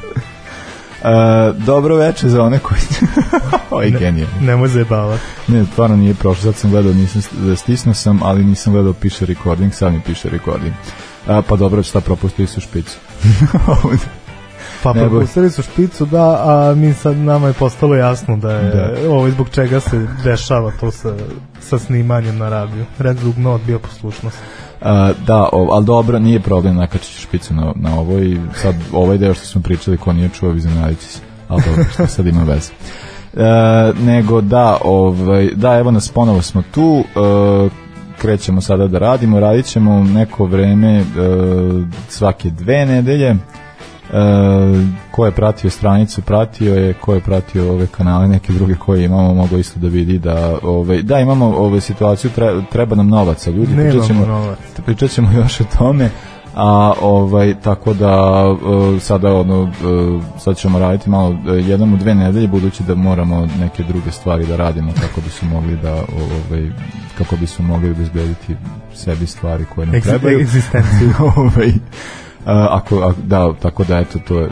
Uh, dobro veče za one koji... Ovo je genije. Nemoj zajebavati. Ne, stvarno nije prošlo. Sad sam gledao, nisam, stisnuo sam, ali nisam gledao piše recording, sad mi piše recording. Uh, pa dobro, šta propustili su špicu. Pa propustili su špicu, da, a mi sad nama je postalo jasno da je da. ovo zbog čega se dešava to sa, sa snimanjem na radiju. Red zbog no odbio poslušnost. Uh, da, o, ali dobro, nije problem nakačiti špicu na, na ovo i sad ovaj deo što smo pričali ko nije čuo, iznenadit se. Ali dobro, što sad ima veze. Uh, nego da, ovaj, da, evo nas ponovo smo tu, uh, krećemo sada da radimo, radit ćemo neko vreme uh, svake dve nedelje, ko je pratio stranicu? Pratio je ko je pratio ove kanale? Neke druge koje imamo mogu isto da vidi da ove da imamo ove situaciju treba, treba nam novaca ljudi pričaćemo novac. pričaćemo još o tome a ovaj tako da uh, sada ono uh, sad ćemo raditi malo jednom u dve nedelje budući da moramo neke druge stvari da radimo kako bi su mogli da ovaj kako bi su mogli obezbediti sebi stvari koje nam trebaju. egzistenciju. Ovaj ako, ako da tako da eto to uh,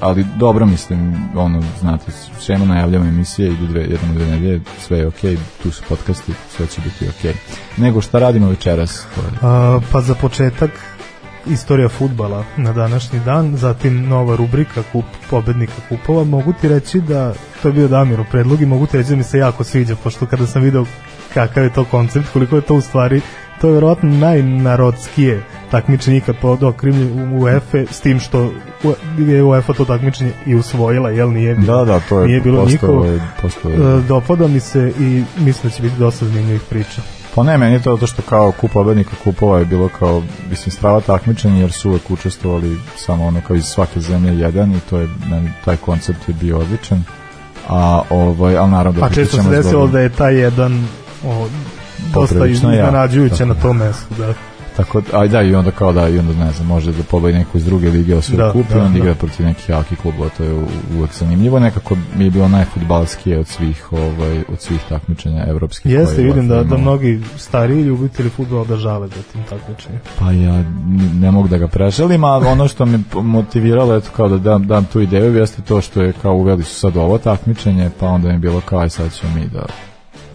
ali dobro mislim ono znate svema najavljamo emisije idu dve jednom dve nedelje sve je okej okay, tu su podcasti sve će biti okej okay. nego šta radimo večeras A, pa za početak istorija futbala na današnji dan, zatim nova rubrika kup pobednika kupova. Mogu ti reći da, to je bio Damiro predlog i mogu ti reći da mi se jako sviđa, pošto kada sam video kakav je to koncept, koliko je to u stvari to je verovatno najnarodskije takmičenje ikad pod okriljem UEFA s tim što je UEFA to takmičenje i usvojila, jel nije bilo, da, da, to je nije bilo nikovo. Postoje. E, dopada mi se i mislim da će biti dosta zanimljivih priča. Pa ne, meni je to to što kao kup pobednika kupova je bilo kao, mislim, strava takmičenje jer su uvek učestvovali samo ono kao iz svake zemlje jedan i to je, meni, taj koncept je bio odličan. A, ovaj, ali naravno da A često se desilo da je taj jedan o, dosta iznenađujuće ja, na tom mestu, da. Tako, aj da, i onda kao da, i onda ne znam, može da pobedi neko iz druge lige osvoji da, kup da, onda da. igra protiv nekih jakih klubova, to je uvek zanimljivo. Nekako mi je bilo najfutbalskije od svih, ovaj, od svih takmičenja evropskih. Jeste, vidim da, da mnogi stariji ljubitelji futbola da žale za tim takmičenjem. Pa ja ne mogu da ga preželim, ali ono što me motiviralo, eto kao da dam, dam tu ideju, jeste to što je kao uveli su sad ovo takmičenje, pa onda mi je bilo kao aj sad ćemo mi da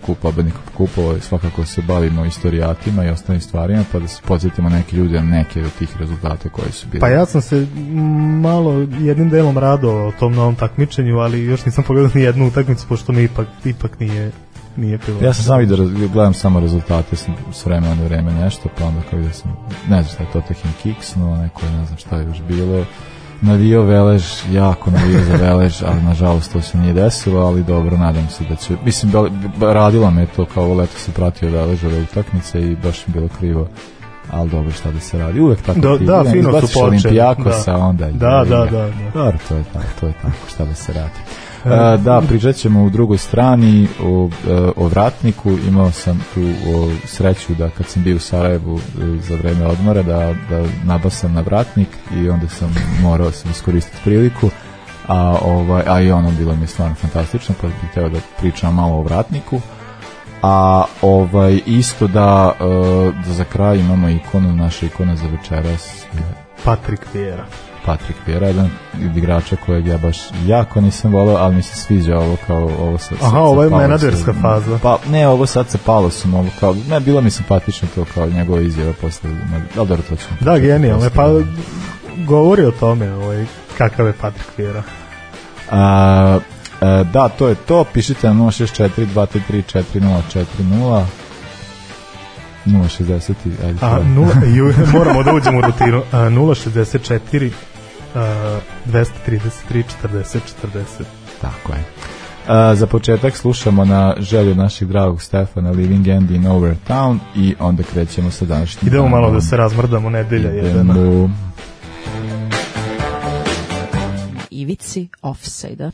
kup pobednika kupova svakako se bavimo istorijatima i ostalim stvarima pa da se podsjetimo neke ljude neke od tih rezultata koji su bili. Pa ja sam se malo jednim delom rado o tom novom takmičenju, ali još nisam pogledao ni jednu utakmicu pošto mi ipak, ipak nije nije bilo. Ja sam sam vidio, gledam samo rezultate s, s vremena na vreme nešto, pa onda kao da sam, ne znam šta je to Tehin Kicks, no neko ne znam šta je još bilo navio Velež, jako navio za Velež, ali nažalost to se nije desilo, ali dobro, nadam se da će, mislim, radila me to kao leto se pratio Veležove utakmice i baš mi bilo krivo ali dobro šta da se radi, uvek tako da, ti, da, fino su počeli da. onda da, da, da, da. dobro, to je tako, to je tako, šta da se radi Uh, da, pričat ćemo u drugoj strani o, e, o vratniku. Imao sam tu o, sreću da kad sam bio u Sarajevu e, za vreme odmora da, da nabasam na vratnik i onda sam morao sam iskoristiti priliku a, ovaj, a i ono bilo mi je stvarno fantastično pa bih htio da pričam malo o vratniku a ovaj isto da, da za kraj imamo ikonu naša ikona za večeras Patrik Vieira Patrik Vjera, jedan od igrača kojeg ja baš jako nisam volao, ali mi se sviđa ovo kao ovo sa, Aha, ovo je menadžerska faza. Pa ne, ovo sad sa Palosom, ovo kao, ne, bilo mi simpatično to kao njegova izjava posle, ali dobro to ćemo. Da, genijalno, pa govori o tome, ovaj, kakav je Patrik Vjera. A, a, da, to je to, pišite na 064 233 4040 060 ajde. A, nula, ju, moramo da uđemo u rutinu. A, 064 a, 233 40 40. Tako je. Uh, za početak slušamo na želju naših dragog Stefana Living End in Over Town i onda krećemo sa današnjim Idemo malo da se razmrdamo nedelja jedana. Da. Ivici offside-a.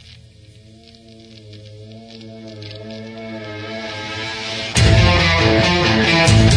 thank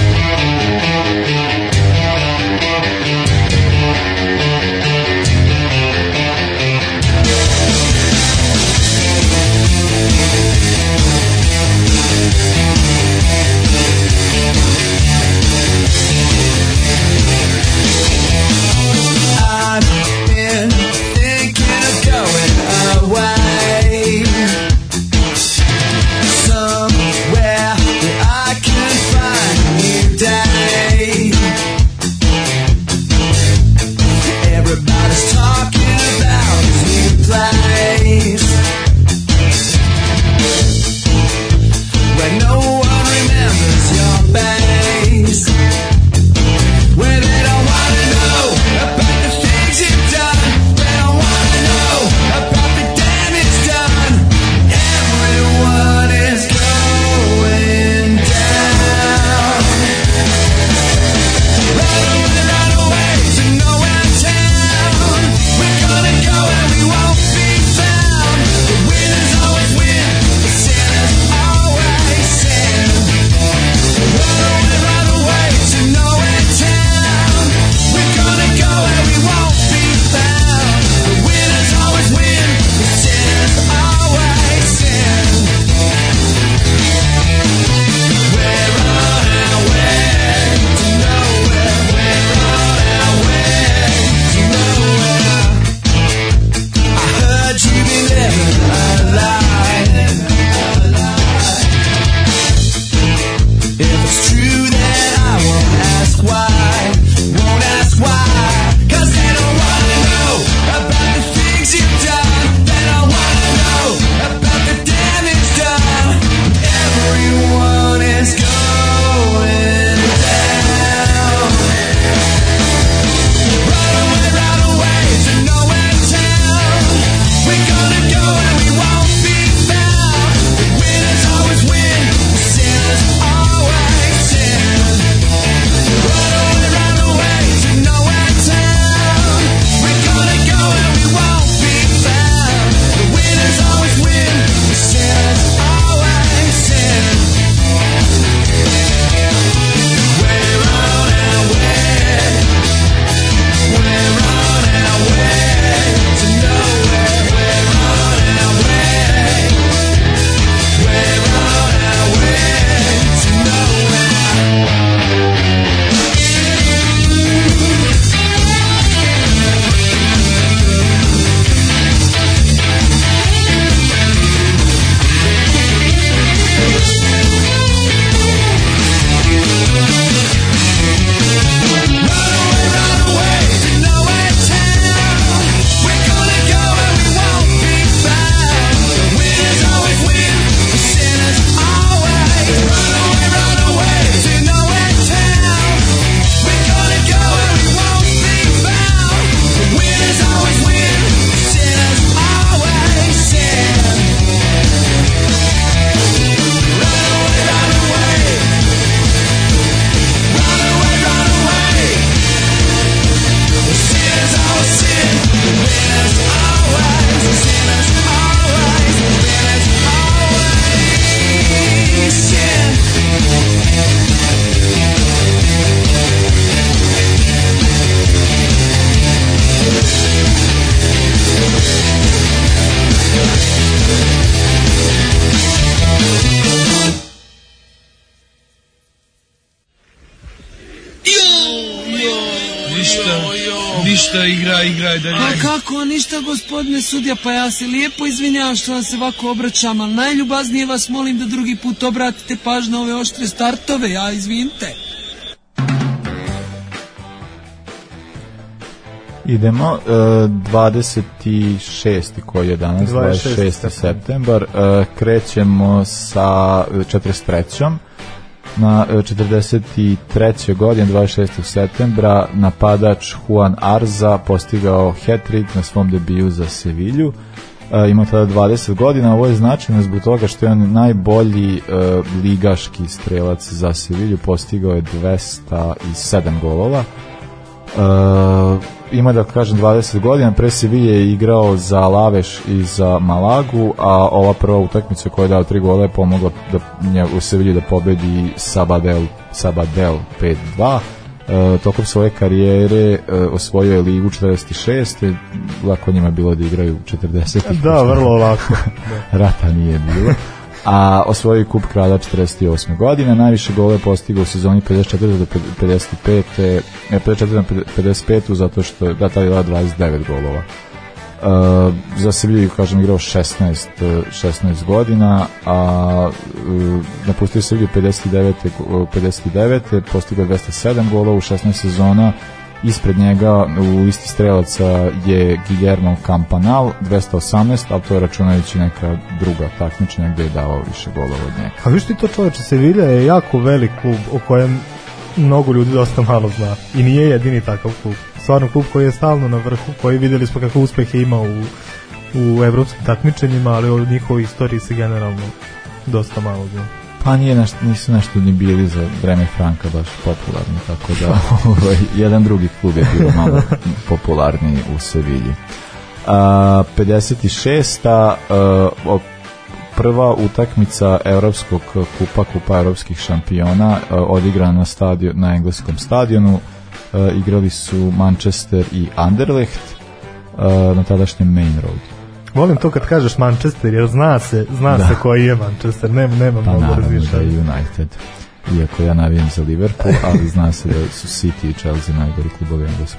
gospodine sudija, pa ja se lijepo izvinjavam što vam se ovako obraćam, ali najljubaznije vas molim da drugi put obratite pažnju na ove oštre startove, ja izvinite. Idemo, e, 26. koji je danas, 26. 26. septembar, e, krećemo sa 43. Na e, 43. godine, 26. septembra, napadač Juan Arza postigao hat-trick na svom debiju za Sevilju. E, ima tada 20 godina, ovo je značajno zbog toga što je on najbolji e, ligaški strelac za Sevilju, postigao je 207 golova. Uh, ima da kažem 20 godina, pre Sevilla je igrao za Laveš i za Malagu, a ova prva utakmica koja je dao tri gola je pomogla da u Sevilji da pobedi Sabadell, Sabadell 5-2. Uh, tokom svoje karijere uh, osvojio je ligu 46. Lako njima bilo da igraju 40. Da, vrlo lako. Rata nije bilo a osvojio kup kralja 48. godine, najviše gole postigao u sezoni 54 do 55, e, 54 do 55 zato što da tada je 29 golova. Uh, za Sevilju, kažem, igrao 16, 16 godina, a uh, napustio Sevilju 59. 59. postigao 207 golova u 16 sezona, ispred njega u listi strelaca je Guillermo Campanal 218, ali to je računajući neka druga takmičenja gde je davao više golova od njega. A viš ti to čoveče, Sevilla je jako velik klub o kojem mnogo ljudi dosta malo zna i nije jedini takav klub. Stvarno klub koji je stalno na vrhu, koji videli smo kakve uspehe ima u, u evropskim takmičenjima, ali o njihovoj istoriji se generalno dosta malo zna. Pa nije nešto, nisu nešto ni bili za vreme Franka baš popularni, tako da ovaj, jedan drugi klub je bio malo popularniji u Sevilji. A, 56. A, prva utakmica Evropskog kupa, kupa evropskih šampiona, a, odigrana na, stadion, na engleskom stadionu. A, igrali su Manchester i Anderlecht a, na tadašnjem Main Road. Volim to kad kažeš Manchester, jer zna se, zna da. se koji je Manchester, nema, nema pa, mnogo razmišljanja. da je United. Iako ja navijam za Liverpool, ali zna se da su City i Chelsea najgori klubovi Englesku.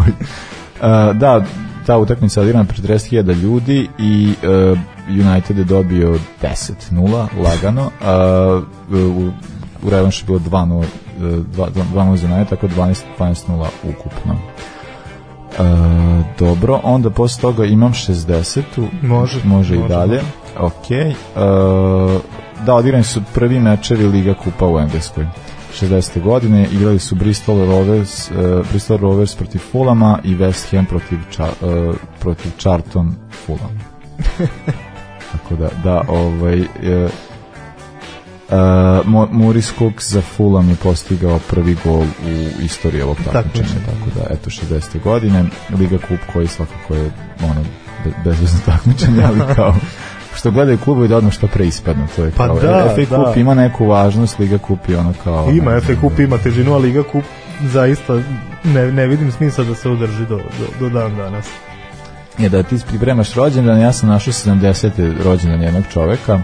uh, da, ta utakmica odigrana pred 40.000 ljudi i uh, United je dobio 10-0 lagano. Uh, u, u revanšu je bilo 2-0 2-0 za United, tako 12-12-0 ukupno. E, dobro, onda posle toga imam 60 može, može, može i dalje. Ok. E, da, odigrani su prvi mečevi Liga Kupa u Engleskoj. 60. godine igrali su Bristol Rovers, uh, Bristol Rovers protiv Fulama i West Ham protiv, Ča, uh, protiv Charlton Fulham. Tako da, da, ovaj, uh, Uh, Maurice Cook za Fulham je postigao prvi gol u istoriji ovog takmičenja, tako da eto 60. godine Liga Kup koji svakako je ono be, bezvezno takmičenje, ali kao što gledaju klubovi da odmah što pre ispadnu, to je pa kao da, FA da. Kup ima neku važnost, Liga Kup je ono kao ima ne, FA Kup ima težinu, a Liga Kup zaista ne, ne vidim smisla da se udrži do, do, do dan danas je da ti pripremaš rođendan, ja sam našao 70. rođendan jednog čoveka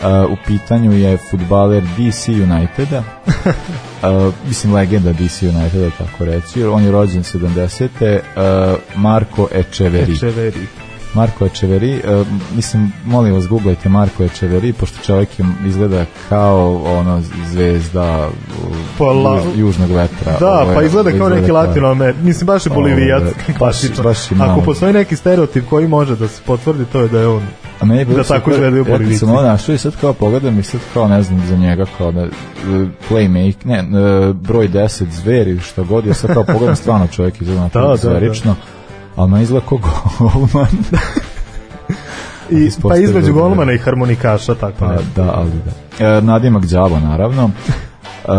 Uh, u pitanju je futbaler DC Uniteda uh, mislim legenda DC Uniteda tako reći on je rođen 70. Uh, Marko Echeveri Echeveri Marko Echeveri, uh, mislim, molim vas, googlajte Marko Echeveri, pošto čovjek je izgleda kao ono zvezda Pola... juž, južnog vetra. Da, Ovo je, pa izgleda kao neki latinoamer, mislim baš je bolivijac. Baš, baš Ako postoji neki stereotip koji može da se potvrdi, to je da je on A meni da tako izgledaju bolivici. Ja sam ovo našao i sad kao pogledam i sad kao ne znam za njega kao da uh, playmake, ne, uh, broj 10 zveri, što god, ja sad kao pogledam stvarno čovjek izgleda da, da, zverično. Da, da ali me izgleda kao golman. I, pa između golmana i harmonikaša, tako pa, da, ali da. E, Nadimak Đavo, naravno. E,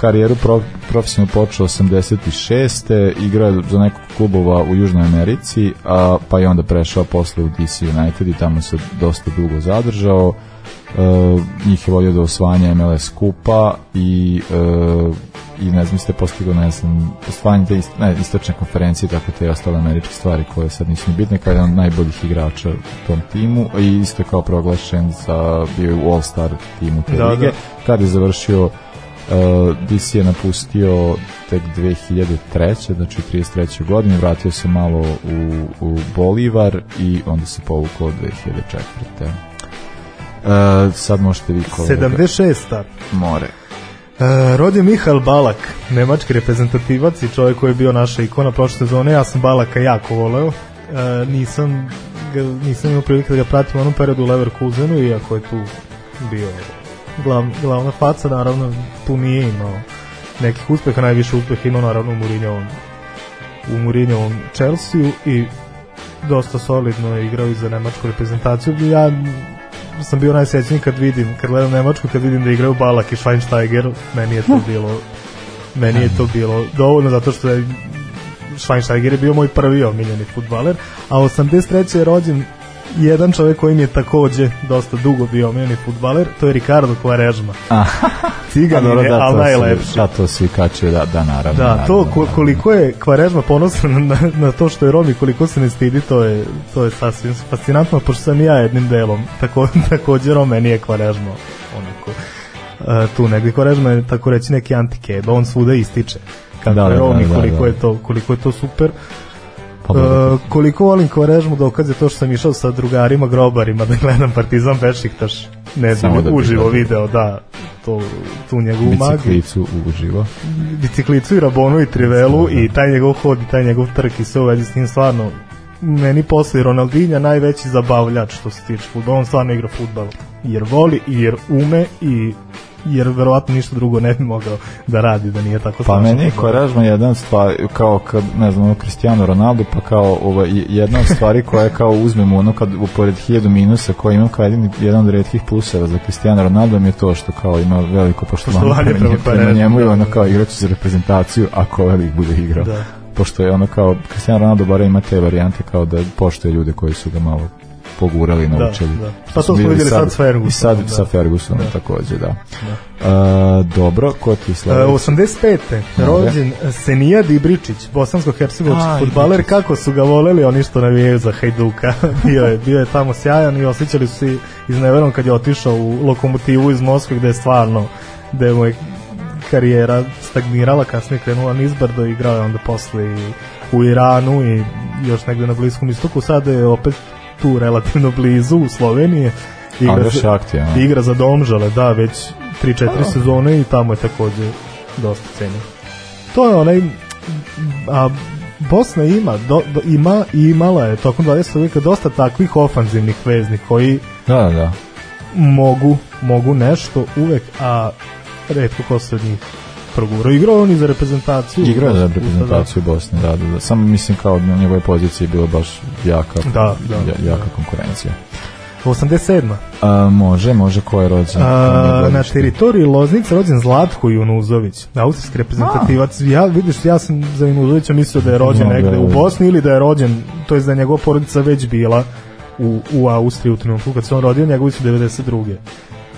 karijeru pro, profesionalno počeo 86. igrao za nekog klubova u Južnoj Americi, a, pa je onda prešao posle u DC United i tamo se dosta dugo zadržao. Uh, njih je volio do osvajanja MLS kupa i uh, i ne znam, ste postigao, ne znam, osvajanje te ist, ne, istočne konferencije, tako te ostale američke stvari koje sad nisu ni bitne, kada je on najboljih igrača u tom timu i isto kao proglašen za, bio u All-Star timu te da, lige, da. kada je završio Uh, DC je napustio tek 2003. znači 33. godine, vratio se malo u, u Bolivar i onda se povukao od 2004. Uh, sad možete vi kolega. 76. More. E, rodio Mihael Balak, nemački reprezentativac i čovjek koji je bio naša ikona prošle sezone. Ja sam Balaka jako voleo. E, nisam, ga, nisam imao prilike da ga pratim u onom periodu u Leverkusenu, iako je tu bio glav, glavna faca, naravno tu nije imao nekih uspeha, najviše uspeha imao naravno u Mourinhovom u Mourinhovom Chelsea i dosta solidno je igrao i za nemačku reprezentaciju. Ja sam bio najsrećniji kad vidim, kad gledam Nemačku, kad vidim da igraju Balak i Schweinsteiger, meni je to bilo meni je to bilo dovoljno zato što je Schweinsteiger je bio moj prvi omiljeni futbaler, a 83. je rođen jedan čovjek koji mi je takođe dosta dugo bio omiljeni futbaler, to je Ricardo Quaresma. Cigan je, da, ali to najlepši. Da, to svi kačuju, da, da, naravno. Da, to naravno, ko, naravno. koliko je Kvarežma ponosan na, na to što je Romi, koliko se ne stidi, to je, to je sasvim fascinantno, pošto sam ja jednim delom, tako, takođe Rom meni je Kvarežma onako, uh, tu negdje Kvarežma je tako reći neki antikeba, on svuda ističe kako Da, je da, Rom i da, da, koliko, da. Je to, koliko je to super. Dobro. Uh, koliko volim Kvarežmu dokaz je to što sam išao sa drugarima grobarima da gledam Partizan Bešiktaš ne bi da uživo video da to, tu njegovu magiju. Biciklicu uživo. biciklicu i Rabonu i Trivelu i taj njegov hod i taj njegov trk i sve u vezi s tim stvarno meni posle Ronaldinja najveći zabavljač što se tiče futbola, on stvarno igra futbal jer voli i jer ume i jer verovatno ništa drugo ne bi mogao da radi da nije tako Pa meni je. Koražma jedan stvar, kao kad, ne znam, ono Cristiano Ronaldo, pa kao ovaj, jedna od stvari koja je kao uzmemo ono kad upored hiljadu minusa koje imam kao jedin, jedan od redkih pluseva za Cristiano Ronaldo mi je to što kao ima veliko poštovanje prema, prema njemu i da, ono da. kao igrač za reprezentaciju ako velik bude igrao. Da. Pošto je ono kao, Cristiano Ronaldo bara ima te varijante kao da poštuje ljude koji su ga malo pogurali, naučili. da. Što Pa to smo bili vidjeli sad s Fergusonom, I sad da. sa Fergusonom Da. takođe, da. A, dobro, ko ti E, sledeći? 85. rođen Senija Dibričić, bosansko-hercegovički futbaler, kako su ga voleli oni što navijaju za Hajduka. bio, je, bio je tamo sjajan i osjećali su se izneverom kad je otišao u lokomotivu iz Moskve gde je stvarno gde mu je karijera stagnirala, kasnije krenula nizbrdo, igrao je onda posle i u Iranu i još negde na Bliskom istoku, sada je opet tu relativno blizu u Sloveniji. Još za- aktivan. igra za Domžale, da, već 3-4 sezone i tamo je takođe dosta cenjen. To je onaj a Bosna ima do, do, ima i imala je tokom 20. veka dosta takvih ofanzivnih veznih koji Da, da, da. mogu mogu nešto uvek, a retko ko se od njih progurao. Igrao on i za reprezentaciju. Igrao za puta, reprezentaciju Bosne, da, da, da. Samo mislim kao na njegove pozicije je bilo baš jaka, Da, da, ja- jaka da. konkurencija. Da. 87. A, može, može, ko je rođen? A, na teritoriji Loznice rođen Zlatko Junuzović, austrijski reprezentativac. Ja vidiš, ja sam za Junuzovića mislio da je rođen No, negde da, u da. Bosni ili da je rođen, to je da je njegova porodica već bila u, u Austriji u trenutku kad se on rodio, njegovi su 92.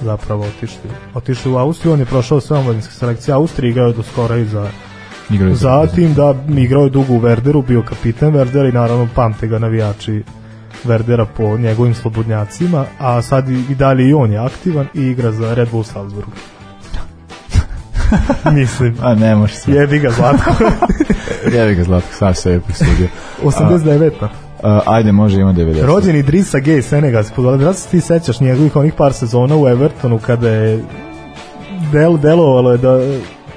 zapravo otišli. Otišli u Austriju, on je prošao sve omladinske selekcije Austrije, igrao je do skora i za Igrao je za Zatim da igrao je dugo u Werderu, bio kapiten Werdera i naravno pamte ga navijači Werdera po njegovim slobodnjacima, a sad i, i dalje i on je aktivan i igra za Red Bull Salzburg. Mislim, A ne može se. jebi ga Zlatko. Jevi ga Zlatko, sam se presudio. 89. A, ajde, može, ima 90. Rođen Gay, Senegalski futboler. Da se ti sećaš njegovih onih par sezona u Evertonu kada je del, delovalo je da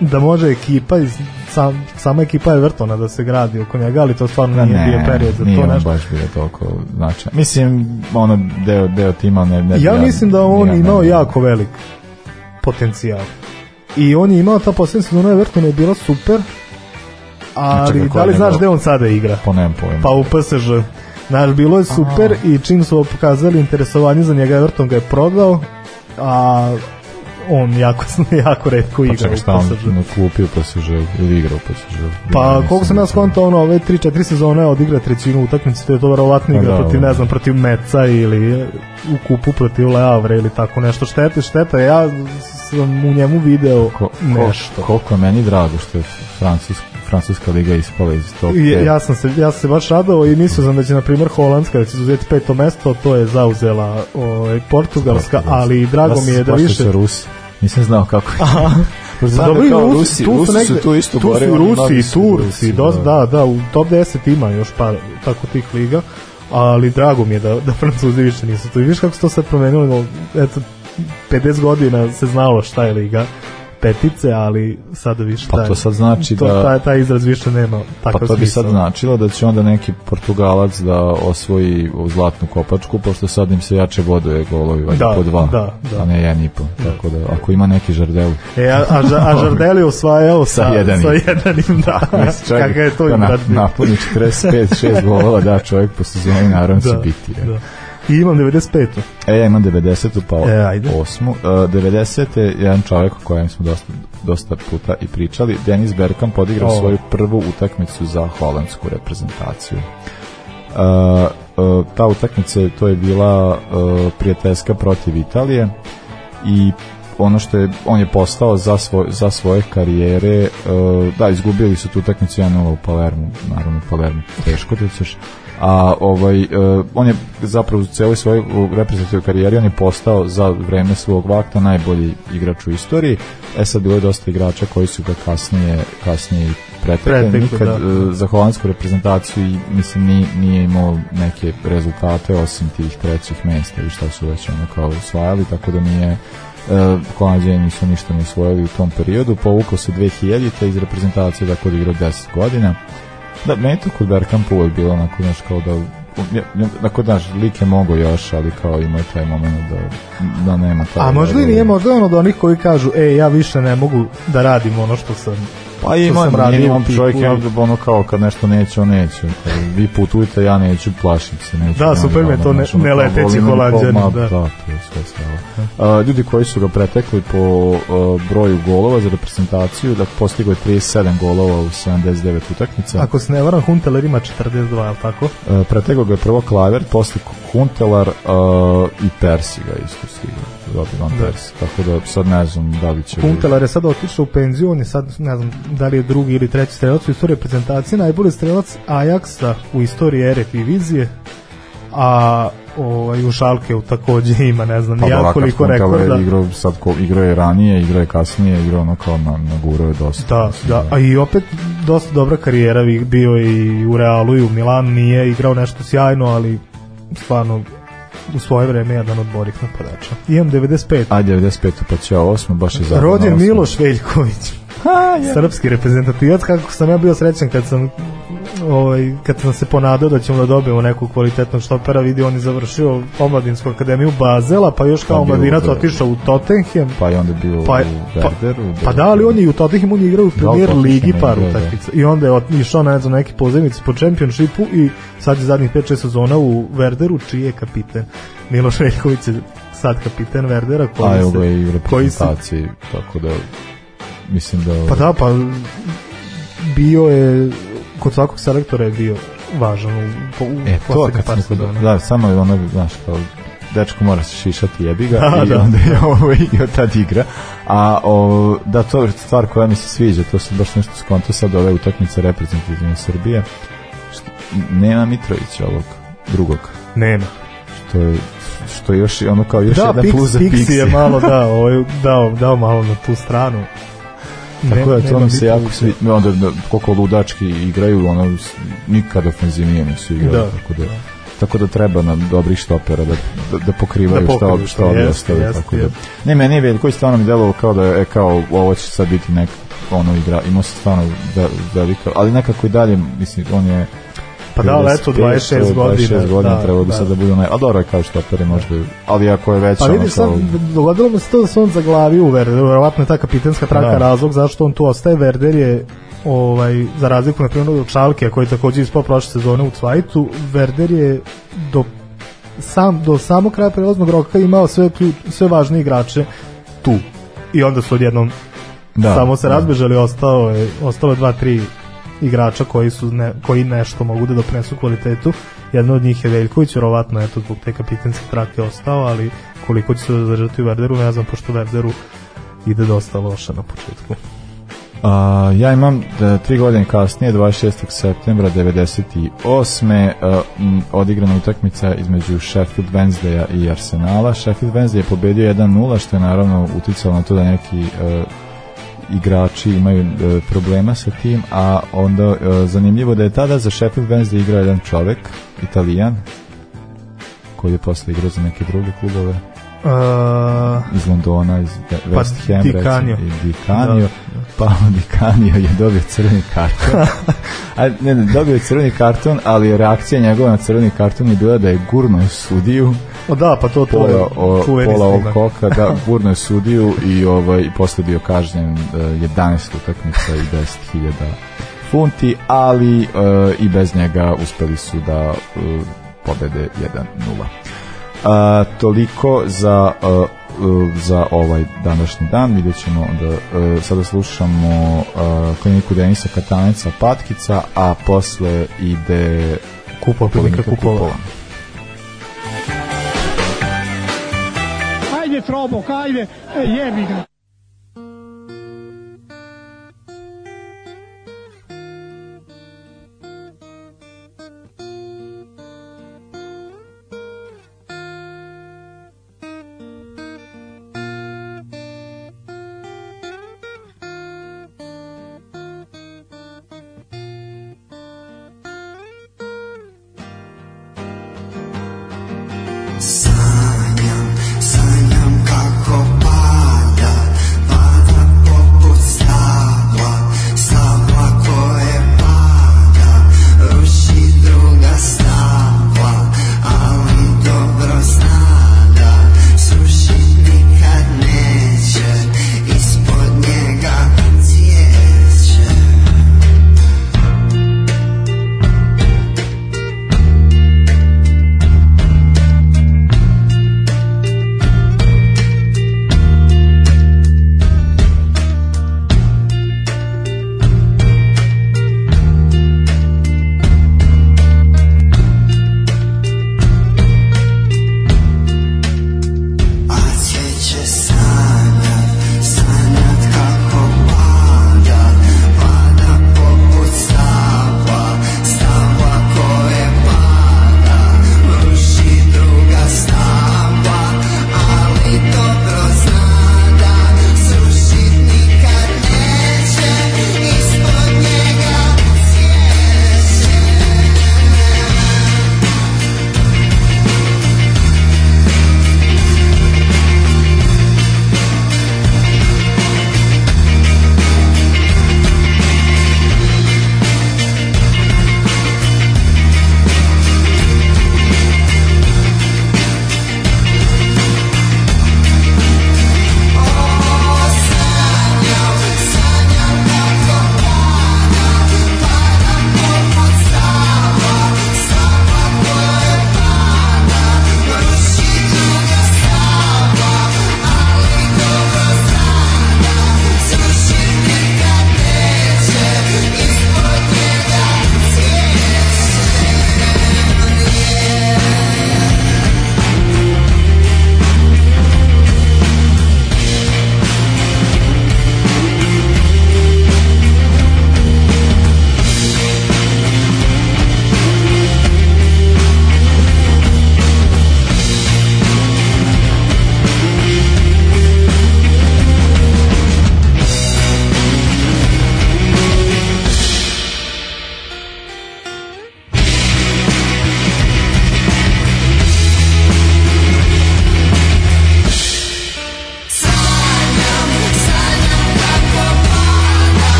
da može ekipa iz sam, sama ekipa Evertona da se gradi oko njega, ali to stvarno Da, nije ne, bio period za nije to nešto. baš bio toliko značajan. Mislim, ono, deo, deo tima ne... ne Ja mislim da on imao ne- jako velik potencijal. I on je imao ta posljednja sezona Evertona je bila super, ali Čekaj, da li znaš gde on sada igra? Po nemam pojma. Pa u PSG. Znaš, bilo je super i čim su pokazali interesovanje za njega, Everton ga je prodao, a on jako, jako redko Pa igra čekaj, u šta on na klupi u PSG ili igra u PSG? Pa koliko sam ja skontao, ono, ove 3-4 sezone odigra trećinu utakmice, to je to verovatno Pa igra da, protiv, da. ne znam, protiv Meca ili u kupu protiv Leavre ili tako nešto. Štete, šteta, ja sam u njemu video Ko, ko, nešto. koliko je meni drago što je Francuska, Francuska liga ispala iz top I, 5. ja sam se ja sam se baš radovao i mislio sam da će na primjer Holandska da će uzeti peto mesto, to je zauzela ovaj Portugalska, ali drago mi je da više su Rusi. Nisam znao kako je. Pa znam Pa dobro, da i kao Rusi, Rusi- tu Rusi su, su negde, tu isto tu su gore, i oni Rusi i su Turci, da. da, da, u top 10 ima još par tako tih liga, ali drago mi je da, da Francuzi više nisu tu. I viš kako se to sad promenilo, eto, 50 godina se znalo šta je liga petice, ali sada više Pa to sad znači to, da- taj, taj izraz više nema takav Pa to bi sad značilo da će onda neki Portugalac da osvoji zlatnu kopačku, pošto sad im se jače boduje golovi valjda Da, po dva, da, da. a ne jedan i po. Tako da, ako ima neki žardel, E, a, a, a Žardel je osvajao sa, Sa jedanim. Sa jedanim, da. Kakav je to da na, napuni 45-6 golova, da čovjek po sezoni naravno će Da, biti. je. da. I imam 95. E, ja imam 90. pa E, ajde. 8. Uh, 90. je jedan čovjek o kojem smo dosta, dosta puta i pričali. Denis Bergkamp odigrao O. svoju prvu utakmicu za holandsku reprezentaciju. Uh, uh, ta utakmica to je bila uh, prijateljska protiv Italije i ono što je on je postao za, svoj, za svoje karijere uh, da izgubili su tu utakmicu 1-0 u Palermu naravno u Palermu teško da ćeš a ovaj uh, on je zapravo u celoj svojoj reprezentativnoj karijeri on je postao za vreme svog vakta najbolji igrač u istoriji e sad bilo je dosta igrača koji su ga kasnije kasnije pretekli nikad da. uh, za holandsku reprezentaciju i mislim ni, nije imao neke rezultate osim tih trećih mesta i šta su već ono kao osvajali tako da nije Uh, Holandjani nisu ništa ne osvojili u tom periodu, povukao se 2000 iz reprezentacije, dakle odigrao 10 godina. Da, meni to kod Bergkampa uvek bilo onako, znaš, kao da dakle, znaš, lik je mogo još, ali kao ima taj moment da, da nema taj... A možda i nije, možda je on od onih koji kažu, e, ja više ne mogu da radim ono što sam Pa radio minimum u piku čovjek i- je ono kao kad nešto neće, on neće. Vi putujte, ja neću, plašim se. Neću, Da, ne, super mi je to ne- kao, Holanđanin, ma, da. Da, to je sve. Uh, ljudi koji su ga pretekli po broju golova za reprezentaciju, da postigo je 37 golova u 79 utakmica. Ako se ne varam, Hunteler ima 42, je li tako? Pretegao ga je prvo Klaver, posle Huntelar i Persi ga isto stigao. Dobio on Da. Persi. Tako da sad ne znam da li će... Hunteler je sad otišao u penziju, on je sad, ne znam, da li je drugi ili treći strelac u istoriji reprezentacije, najbolji strelac Ajaxa u istoriji ere divizije, a ovaj, u Šalkeu takođe ima, ne znam, Pa ja koliko Huntelar je rekorda. Igrao, sad ko, igrao je ranije, igrao je kasnije, igrao ono kao na, na guro je dosta. Da, Mislim da, a i opet dosta dobra karijera, bio je i u Realu i u Milanu, nije igrao nešto sjajno, ali stvarno u svoje vreme jedan od borih napadača. Imam 95. A 95. pa će 8. baš je zadano. Rođen Miloš Veljković. Srpski reprezentativac, kako sam ja bio srećan kad sam ovaj, kad sam se ponadao da ćemo da dobijemo nekog kvalitetnog štopera, vidi on je završio omladinsku akademiju Bazela, pa još kao Pa omladinac otišao u Tottenham, Pa je onda bio Pa, u pa, Werderu. pa da, ali on je i u Tottenhamu on je igrao u premier Tottenham ligi par da. utakmica. I onda je išao na znam, neki pozemici po čempionšipu i sad je zadnjih 5-6 sezona u Werderu, čiji je kapiten. Miloš Veljković je sad kapiten Werdera koji A se- ga i u koji se- tako da mislim da... Pa da, pa bio je kod svakog selektora je bio važan u, u E, to kad par kod, sezona. da, samo je ono, znaš, kao, dečko mora se šišati jebi ga Da, i da. onda je ovo i od tad igra. A o, da, to je stvar koja mi se sviđa, to sam baš nešto skonto sad ove utakmice reprezentativne Srbije. Što, nema Mitrovića ovog drugog, Nema. što je što je još ono kao još da, jedan plus za Pix, Pixi Pixi. je malo da, ovaj, dao, dao malo na tu stranu. Tako da to nam se jako svi, onda da, koliko ludački igraju, ono, nikad ofenzivnije nisu igrali, Da. tako da tako da treba nam dobrih štopera da, da, da pokrivaju Da šta, pokriju, šta ovi jeste, jeste, tako da. jeste. Ne, meni je Veljković stvarno mi delovao kao da je, e, kao, ovo će sad biti nek, ono igra, imao se stvarno ve, velika, ali nekako i dalje, mislim, on je Pa da, ali eto, 26 godina. 26 godina da, trebalo bi da. sad da bude onaj, a dobro je kao štoperi možda, ali ako je već Pa vidiš, kao, dogodilo mu se to da se on zaglavio u Werderu, verovatno je ta kapitenska traka Da. razlog zašto on tu ostaje. Werder je ovaj, za razliku na primjer od Šalke, koji je takođe ispao prošle sezone u Cvajtu, Werder je do sam do samog kraja prelaznog roka imao sve sve važne igrače tu. I onda su odjednom da, samo se da. razbežali, ostao je ostalo je dva, tri igrača koji su ne, koji nešto mogu da doprinesu kvalitetu. Jedno od njih je Veljković, verovatno eto zbog te kapitenske trake ostao, ali koliko će se zadržati u Werderu, ne znam, pošto Werderu ide dosta loše na početku. A, ja imam da, tri godine kasnije, 26. septembra 98. A, m, odigrana utakmica između Sheffield Wednesdaya i Arsenala. Sheffield Wednesday je pobedio 1-0, što je naravno uticalo na to da neki a, igrači imaju e, problema sa tim, a onda e, zanimljivo da je tada za Sheffield Wednesday igrao jedan čovek, italijan, koji je posle igrao za neke druge klubove Uh, iz Londona, iz Pa, West Ham, Di recimo, Canio. i Di Canio. Da, Paolo Di Canio je dobio crveni karton. A, ne, ne, dobio je crveni karton, ali reakcija njegova na crveni karton je bila da je gurno sudiju o da, pa to to je pola, o, pola ovog snimak. koka, da, gurno je sudiju i, ovaj, i posle bio kažnjen uh, 11 utakmica i 10.000 funti, ali uh, i bez njega uspeli su da uh, pobede 1-0. A, toliko za uh, za ovaj današnji dan vidjet ćemo da uh, sada slušamo uh, kliniku Denisa Kataneca Patkica a posle ide Kupa Klinika Kupova. Ajde Trobok, ajde, e, jebi ga.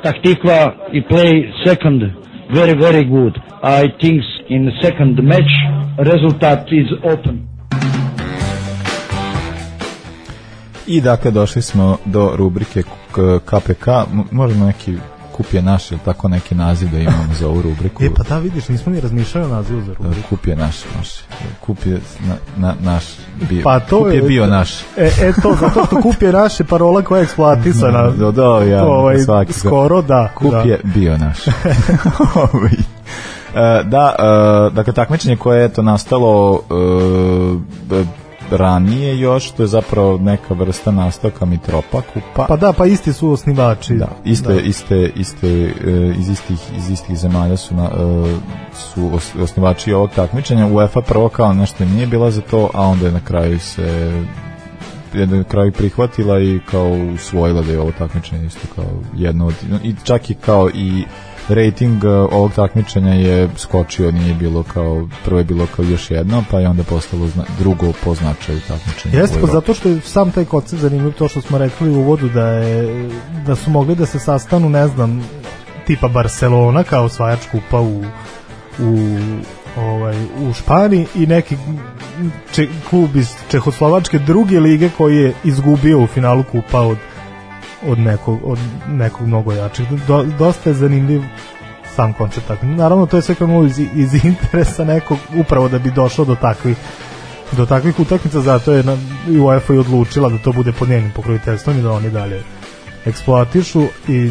Petah Tikva i play second very, very good. I think in second match, result is open. I dakle došli smo do rubrike KPK, možemo neki kup je naš, ili tako neki naziv da imamo za ovu rubriku. E pa da vidiš, nismo ni razmišljali o nazivu za rubriku. Kup je naš. Kup je na, na, naš bio. Pa to kup je bio naš. E, e to, zato što kup je naše parola koja je eksploatisana. Da, da, ja, ovaj, svaki- skoro, da. Kup da. je bio naš. Ovaj. E, da, e, dakle, takmičenje koje je to nastalo e, ranije još, to je zapravo neka vrsta nastavka Mitropa kupa. Pa da, pa isti su osnivači. Da, iste, iste, iste, e, iz istih, iz istih zemalja su, na, e, su os, osnivači ovog takmičenja. UEFA prvo kao nešto nije bila za to, a onda je na kraju se je na kraju prihvatila i kao usvojila da je ovo takmičenje isto kao jedno od, i čak i kao i rating e, ovog takmičenja je skočio, nije bilo kao prvo je bilo kao još jedno, pa je onda postalo zna, drugo po značaju takmičenja. Jeste, pa zato što je sam taj koncept zanimljiv, to što smo rekli u uvodu da je da su mogli da se sastanu, ne znam, tipa Barcelona kao osvajač kupa u u ovaj u Španiji i neki če, klub iz Čehoslovačke druge lige koji je izgubio u finalu kupa od od nekog, od nekog mnogo jačeg. Do, dosta je zanimljiv sam koncept tako. Naravno, to je sve krenulo iz, iz interesa nekog, upravo da bi došao do takvih do takvih utakmica, zato je na, i UEFA i odlučila da to bude pod njenim pokroviteljstvom i da oni dalje eksploatišu i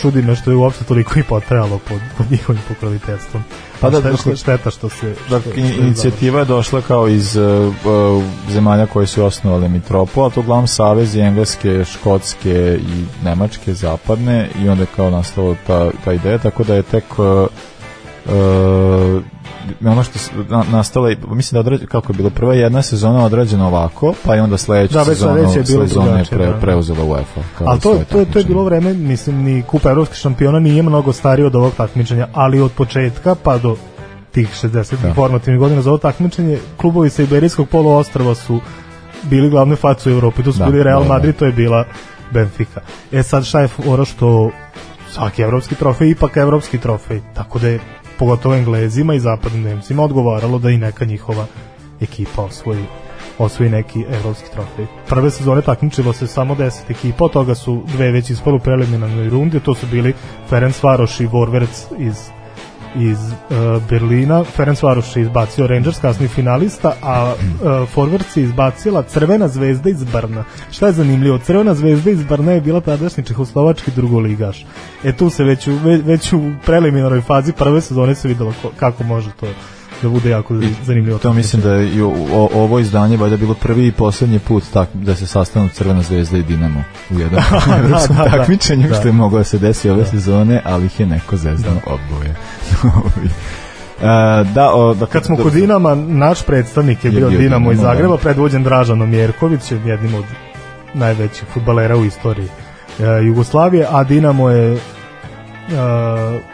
čudi me što je uopšte toliko i potrajalo pod, pod njihovim pokroviteljstvom. Pa da, dakle- šteta što se... Dakle, inicijativa je došla kao iz uh, uh, zemalja koje su osnovale Mitropo, a to uglavnom savezi engleske, škotske i nemačke zapadne i onda je kao nastala ta, ta ideja, tako da je tek uh, uh, ono što na, nastala, je- mislim da odrađe, kako je bilo, prva jedna sezona odrađena ovako, pa je onda sledeća Da, sezona, je bilo sezona je pre, da. preuzela UEFA. Ali to, svoje to, to je bilo vreme, mislim, ni Kupa evropskih šampiona nije mnogo stariji od ovog takmičenja, ali od početka pa do tih 60 Da. formativnih godina za ovo takmičenje, klubovi sa Iberijskog poluostrava su bili glavne face u Evropi, to su Da, bili Real da, da. Madrid, to je bila Benfica. E sad šta je fora što svaki evropski trofej ipak evropski trofej, tako da je pogotovo Englezima i zapadnim Nemcima odgovaralo da i neka njihova ekipa osvoji osvoji neki evropski trofej. Prve sezone takmičilo se samo 10 ekipa, od toga su dve već ispalo u preliminarnoj rundi, to su bili Ferenc Varoš i Vorverc iz iz uh, Berlina. Ferenc Varoš je izbacio Rangers, kasni finalista, a uh, Forwards je izbacila Crvena zvezda iz Brna. Šta je zanimljivo? Crvena zvezda iz Brna je bila tadašnji čehoslovački drugoligaš. E tu se već u, ve- već u preliminarnoj fazi prve sezone se videlo ko, kako može to da bude jako zanimljivo. To mislim da je o, ovo izdanje valjda bilo prvi i poslednji put tak, da se sastanu Crvena zvezda i Dinamo u jednom evropskom da, da. takmičenju, Da. što je moglo da se desi ove sezone, ali ih je neko zezdan odboje. e, da, o, da, Kad smo kod Dinama, naš predstavnik je, Je bio, bio Dinamo iz Zagreba, da. predvođen Dražanom Jerković, jednim od najvećih futbalera u istoriji e, Jugoslavije, a Dinamo je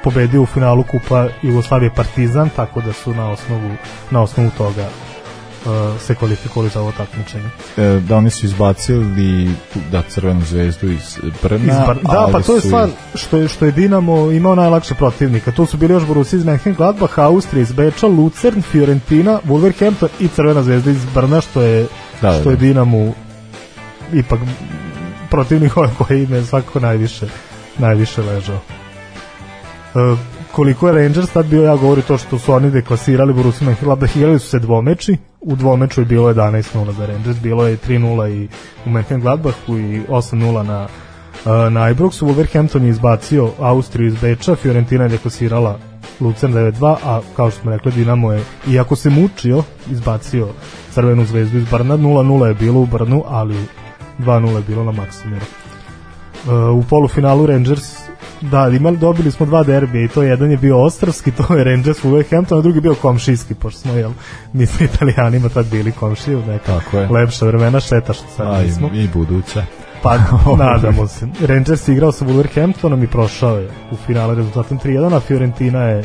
pobedio u finalu Kupa Jugoslavije Partizan, tako da su na osnovu, na osnovu toga e, se kvalifikovali za ovo takmičenje. e, da oni su izbacili da Crvenu zvezdu iz Brna, Izbar, da, ali pa to je stvar što je, što je Dinamo imao najlakše protivnika. Tu su bili još Borussia iz Mönchengladbach, Austrija iz Beča, Lucern, Fiorentina, Wolverhampton i Crvena zvezda iz Brna, što je, Da, da, što je da. Dinamo ipak protivnik koji im je svakako najviše, najviše ležao. E, koliko je Rangers tad bio, ja govori to što su oni deklasirali Borussia Mönchengladbach, igrali su se dvomeči, u dvomeču je bilo 11-0 za Rangers, bilo je 3-0 i u Mönchengladbachu i 8-0 na uh, na Ibroxu, Wolverhampton je izbacio Austriju iz Beča, Fiorentina je deklasirala Lucern 9-2, a kao što smo rekli Dinamo je, iako se mučio, izbacio Crvenu zvezdu iz Brna, 0-0 je bilo u Brnu, ali 2-0 je bilo na Maksimiru. Uh, u polufinalu Rangers da, imali, dobili smo dva derbija i to jedan je bio Ostravski, to je Rangers Wolverhampton, a drugi je bio komšijski, pošto smo, jel, mi smo italijanima tad bili komšije u neka Tako je. lepša vremena, šteta što sad A, nismo. i, i buduća. Pa nadamo se. Rangers je igrao sa Wolverhamptonom i prošao je u finale rezultatom 3-1, a Fiorentina je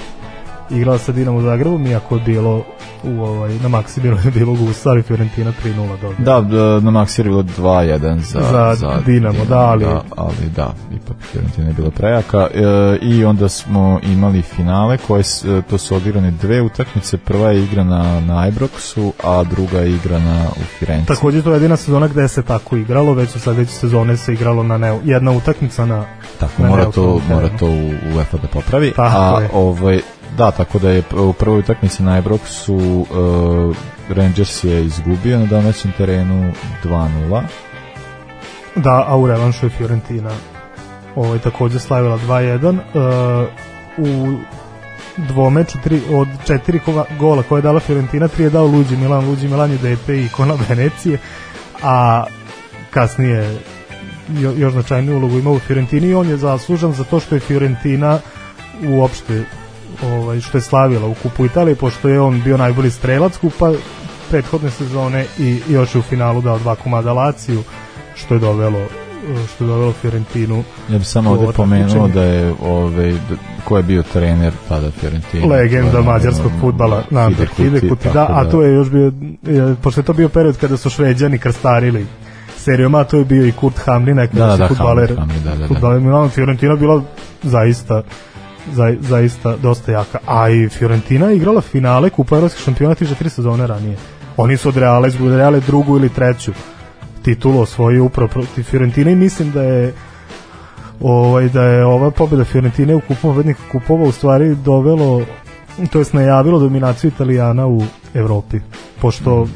igrala sa Dinamo Zagrebom, iako je bilo u ovaj, na Maksimiru je bilo Gustav i Fiorentina 3-0 dobro. Da, na Maxi je bilo 2-1 za, Za Dinamo, da, ali- da, ali da, ipak Fiorentina je bila prejaka e, i onda smo imali finale koje e, to su odigrane dve utakmice, prva je igrana na Ibroxu, a druga je igrana u Firenci. Takođe to je jedina sezona gde se tako igralo, već u sledeće sezone se igralo na ne, jedna utakmica na Tako, na mora to, mora to u UEFA da popravi. Tako a je. ovaj, da, tako da je u prvoj utakmici na Ibroxu uh, Rangers je izgubio na domaćem terenu 2-0. Da, a u revanšu je Fiorentina ovaj, takođe slavila 2-1. Uh, u dvomeču tri, od četiri gola koje je dala Fiorentina, tri je dao Luđi Milan. Luđi Milan je dete i ikona Venecije, a kasnije jo, još značajniju ulogu imao u Fiorentini i on je zaslužan za to što je Fiorentina uopšte ovaj, što je slavila u kupu Italije, pošto je on bio najbolji strelac kupa prethodne sezone i još je u finalu dao dva komada Laciju, što je dovelo što je dovelo Fiorentinu Ja bih samo ovde pomenuo da je ovaj, ko je bio trener tada Fiorentina. legenda je, mađarskog ono, futbala Namber Hidekuti, da, a to je još bio je, pošto je to bio period kada su šveđani krstarili serijom, a to je bio i Kurt Hamlin, Da, da, su da, futbaler, Hamlin, Hamlin, da, da, da. futbaler Milano, Fiorentina bila zaista za, zaista dosta jaka. A i Fiorentina je igrala finale Kupa evropskih šampiona tiže tri sezone ranije. Oni su od Reala izgubili Reale drugu ili treću titulu osvojio upravo protiv Fiorentine i mislim da je ovaj da je ova pobeda Fiorentine u kupu pobednika kupova u stvari dovelo to jest najavilo dominaciju Italijana u Evropi pošto uh,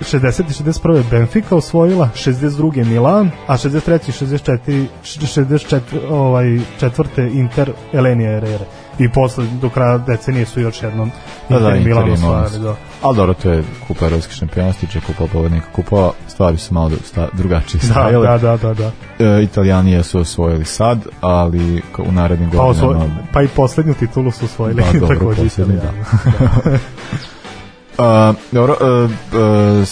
60. i 61. Benfica osvojila 62. Milan a 63. i 64. 64. ovaj četvrte Inter Elenija Herrera i posle do kraja decenije su još jednom Da, da, Inter i Inter Milan je imao osvajali da. Ali dobro, to je kupa evropskih šampiona, stiče kupa pobednika kupova, stvari su malo sta, drugačije Da, stajale. da, da, da, da. E, Italijani su osvojili sad, ali u narednim Pa, godinama... pa i poslednju titulu su osvojili Pa, dobro, takođe poslednju, Italijani. Uh, dobro, uh, uh,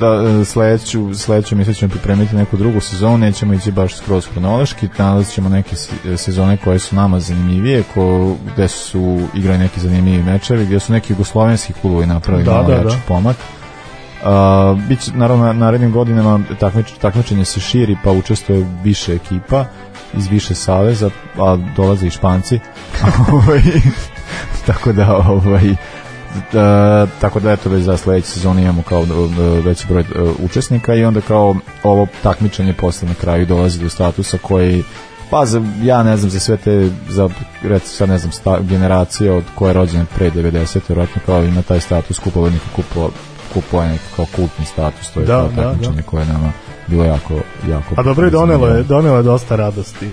da, uh, sledeću, sledeću misle ćemo pripremiti neku drugu sezonu, nećemo ići baš skroz hronološki, nalazit ćemo neke se- sezone koje su nama zanimljivije, ko, gde su igrali neki zanimljivi mečevi, gde su neki jugoslovenski klubovi napravili Da, malo da, da. pomak. Uh, biće, naravno, na narednim godinama takmič, takmičenje se širi, pa učestvuje više ekipa iz više saveza, a dolaze i španci. Ovaj, tako da, ovaj, da, tako da eto već za sledeće sezone imamo kao e, veći broj e, učesnika i onda kao ovo takmičenje posle na kraju dolazi do statusa koji pa za, ja ne znam za sve te za recimo sad ne znam sta, generacije od koje je rođena pre 90 vjerojatno kao ima taj status kupova kupova je neki kao kultni status to je Da, kao da, takmičenje koje je nama bilo jako jako A dobro je donelo je, donelo je dosta radosti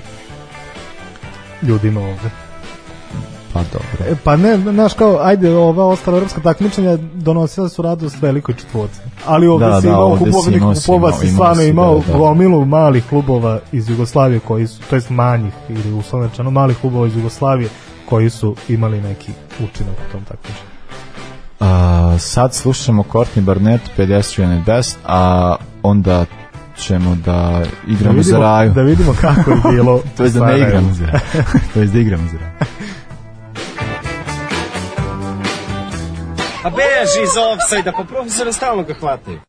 ljudima ovde. Pa dobro E, pa ne, znaš kao, ajde, ova ostala evropska takmičenja donosila su radost velikoj četvorci. Ali ovde Da, si da, imao kupovnik kupova, si stvarno si, imao da, da. gomilu malih klubova iz Jugoslavije koji su, to jest manjih ili uslovno rečeno malih klubova iz Jugoslavije koji su imali neki učinak u tom takmičenju. A, sad slušamo Courtney Barnett, Pedestrian and Best, a onda ćemo da igramo za raju. da vidimo kako je bilo. to je da ne igramo za raju. to je da igramo za raju. A beži iz offside-a, pa profesora stalno ga hvataju.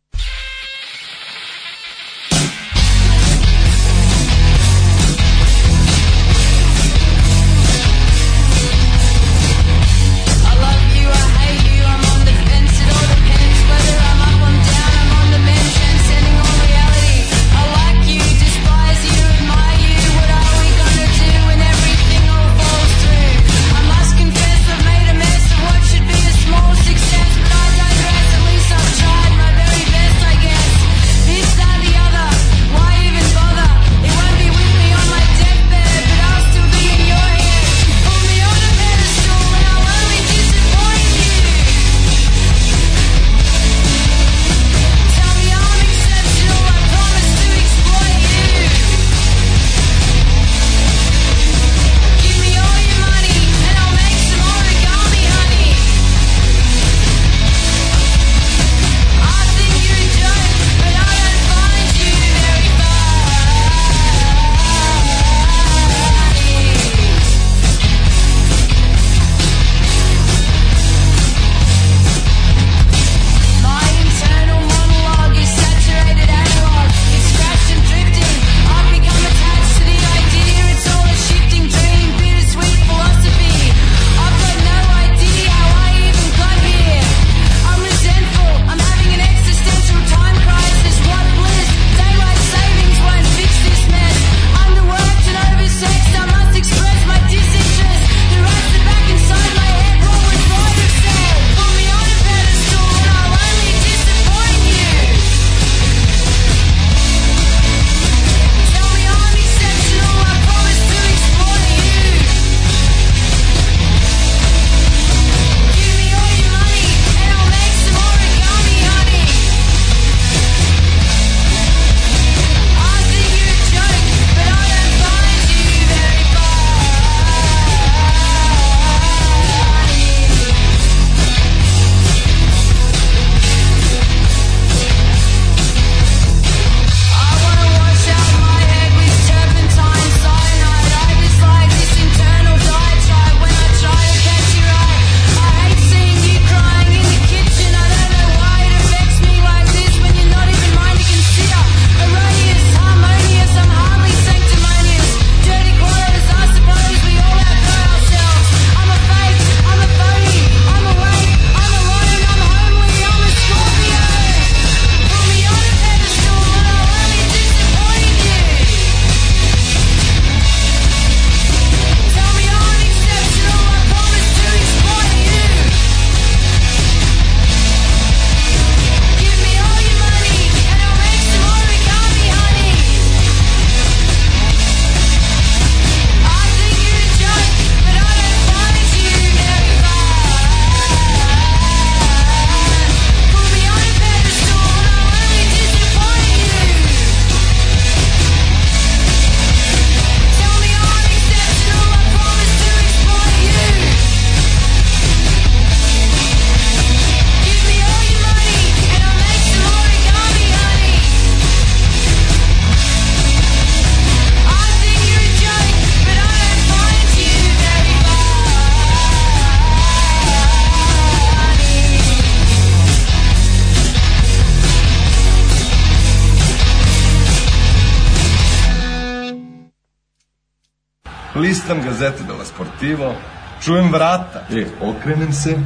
Listam gazete della Sportivo, čujem vrata, e, okrenem se,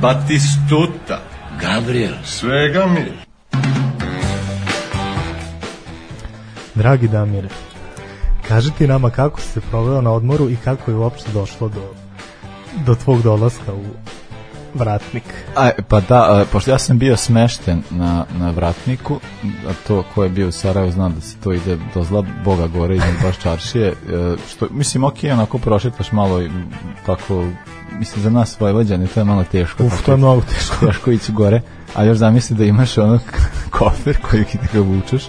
Batistuta, Gabriel. svega mi. Dragi Damire, kaži ti nama kako si se proveo na odmoru i kako je uopšte došlo do, do tvog dolaska u vratnik. A, pa da, a, pošto ja sam bio smešten na, na vratniku, a to ko je bio u Sarajevu zna da se to ide do zla Boga gore iznad baš čaršije, e, što, mislim, ok, onako prošetaš malo i tako, mislim, za nas Vojvođani to je malo teško. Uf, tako to je mnogo teško. teško ići gore, a još zamisli da imaš ono kofer koji ti ga vučeš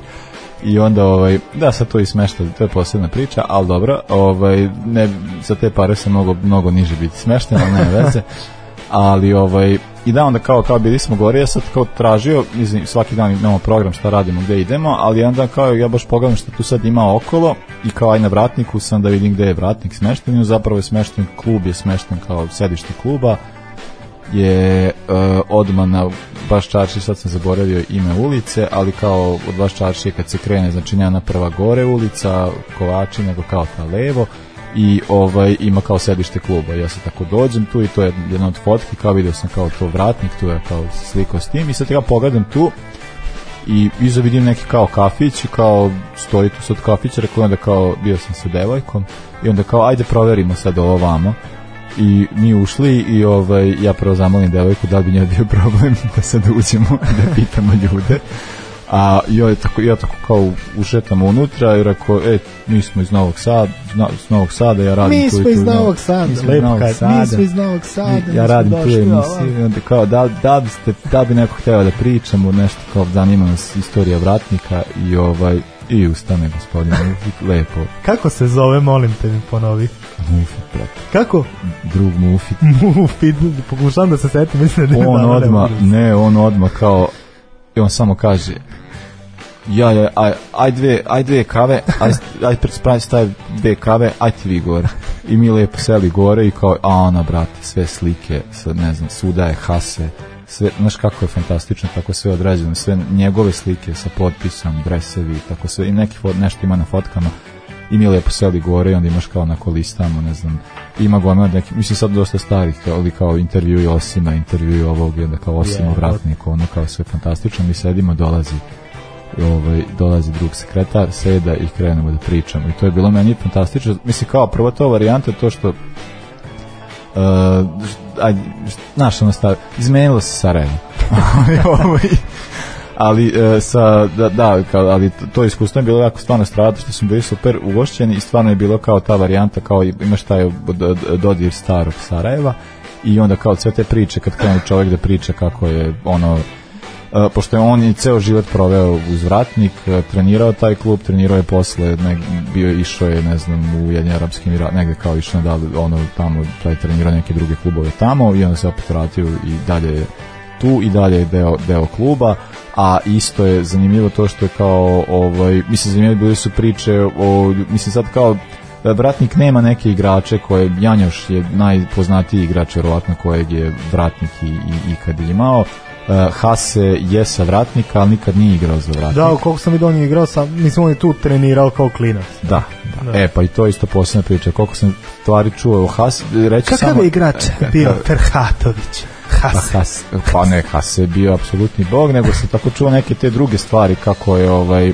i onda ovaj da sad to i smešta to je posebna priča al dobro ovaj ne za te pare se mnogo mnogo niže biti smešten al nema veze ali ovaj i da onda kao kao bili smo gore ja sad kao tražio mislim svaki dan imamo program šta radimo gde idemo ali onda kao ja baš pogledam šta tu sad ima okolo i kao aj na vratniku sam da vidim gde je vratnik smešten i zapravo je smešten klub je smešten kao sedište kluba je uh, odmah na baš čarši, sad sam zaboravio ime ulice, ali kao od baš čaršije kad se krene, znači ne ona prva gore ulica, Kovači, nego kao ta levo i ovaj ima kao sedište kluba. Ja se tako dođem tu i to je jedna od fotki, kao video sam kao to vratnik, tu je kao sliko s tim i sad ja pogledam tu i iza vidim neki kao kafić kao stoji tu sad kafić, rekao onda kao bio sam sa devojkom. I onda kao ajde proverimo sad ovo vamo i mi ušli i ovaj ja prvo zamolim devojku da bi njoj bio problem da sad uđemo da pitamo ljude a joj tako ja tako kao ušetam unutra i rekao e mi smo iz Novog Sada zna, iz Novog Sada ja radim Mi tu i tu, iz no, Novog Sada, mi smo iz Novog kaže, mi Sada. smo iz Novog Sada, ja radim tu emisiju onda kao da, da biste da bi neko hteo da pričamo nešto kao zanima nas istorija vratnika i ovaj i ustane gospodin Mufit, lepo Kako se zove, molim te mi ponovi? Mufit, brate. Kako? drug Mufit Mufid, pokušavam da se setim, mislim da je on odma da se- ne on odma kao i on samo kaže ja ja aj, aj dve aj dve kave aj aj pred spravi stavi dve kave aj ti vi gore. I mi lepo seli gore i kao a ona brate sve slike sa ne znam svuda je hase sve, znaš kako je fantastično, tako sve odrađeno, sve njegove slike sa potpisom, dresevi, tako sve, i neki nešto ima na fotkama, i mi lepo seli gore i onda imaš kao na kolistama, ne znam, ima gomila neki, mislim sad dosta starih, kao, ali kao intervju i Osima, intervju i ovog, i onda kao Osimo Je, vratnik, ono kao sve fantastično, mi sedimo, dolazi ovaj, dolazi drug sekretar, seda i krenemo da pričamo. I to je bilo meni fantastično. Mislim, kao prva to varijanta to što uh, aj, znaš, ono stav, izmenilo se Sarajevo. Ali, e, sa da, da kao, ali to- iskustvo je bilo jako stvarno stradno što smo bili super ugošćeni i stvarno je bilo kao ta varijanta kao imaš taj dodir starog Sarajeva i onda kao sve te priče kad krene čovjek da priča kako je ono e, pošto je on i ceo život proveo uz vratnik, e, trenirao taj klub, trenirao je posle, ne, bio išao je, ne znam, u Ujedinjeni Arapskim Emiratima, negde kao išao da ono tamo, taj trenirao neke druge klubove tamo i onda se opet vratio i dalje je tu i dalje je deo, deo kluba, a isto je zanimljivo to što je kao, ovaj, mislim, zanimljivo bili su priče o, mislim sad kao, e, Vratnik nema neke igrače koje Janjoš je najpoznatiji igrač verovatno kojeg je Vratnik i, i ikad imao Uh, Hase je sa Vratnika, ali nikad nije igrao za Vratnik. Da, koliko sam vidio on je igrao sam, mislim on je tu trenirao kao klinac. Da, da. Da. E, pa i to je isto posebna priča. Koliko sam stvari čuo o Hase, reći Kakav samo... je igrač bio Ferhatović? Pa, Has. Has, pa ne, Hase je bio apsolutni bog, nego sam tako čuo neke te druge stvari kako je ovaj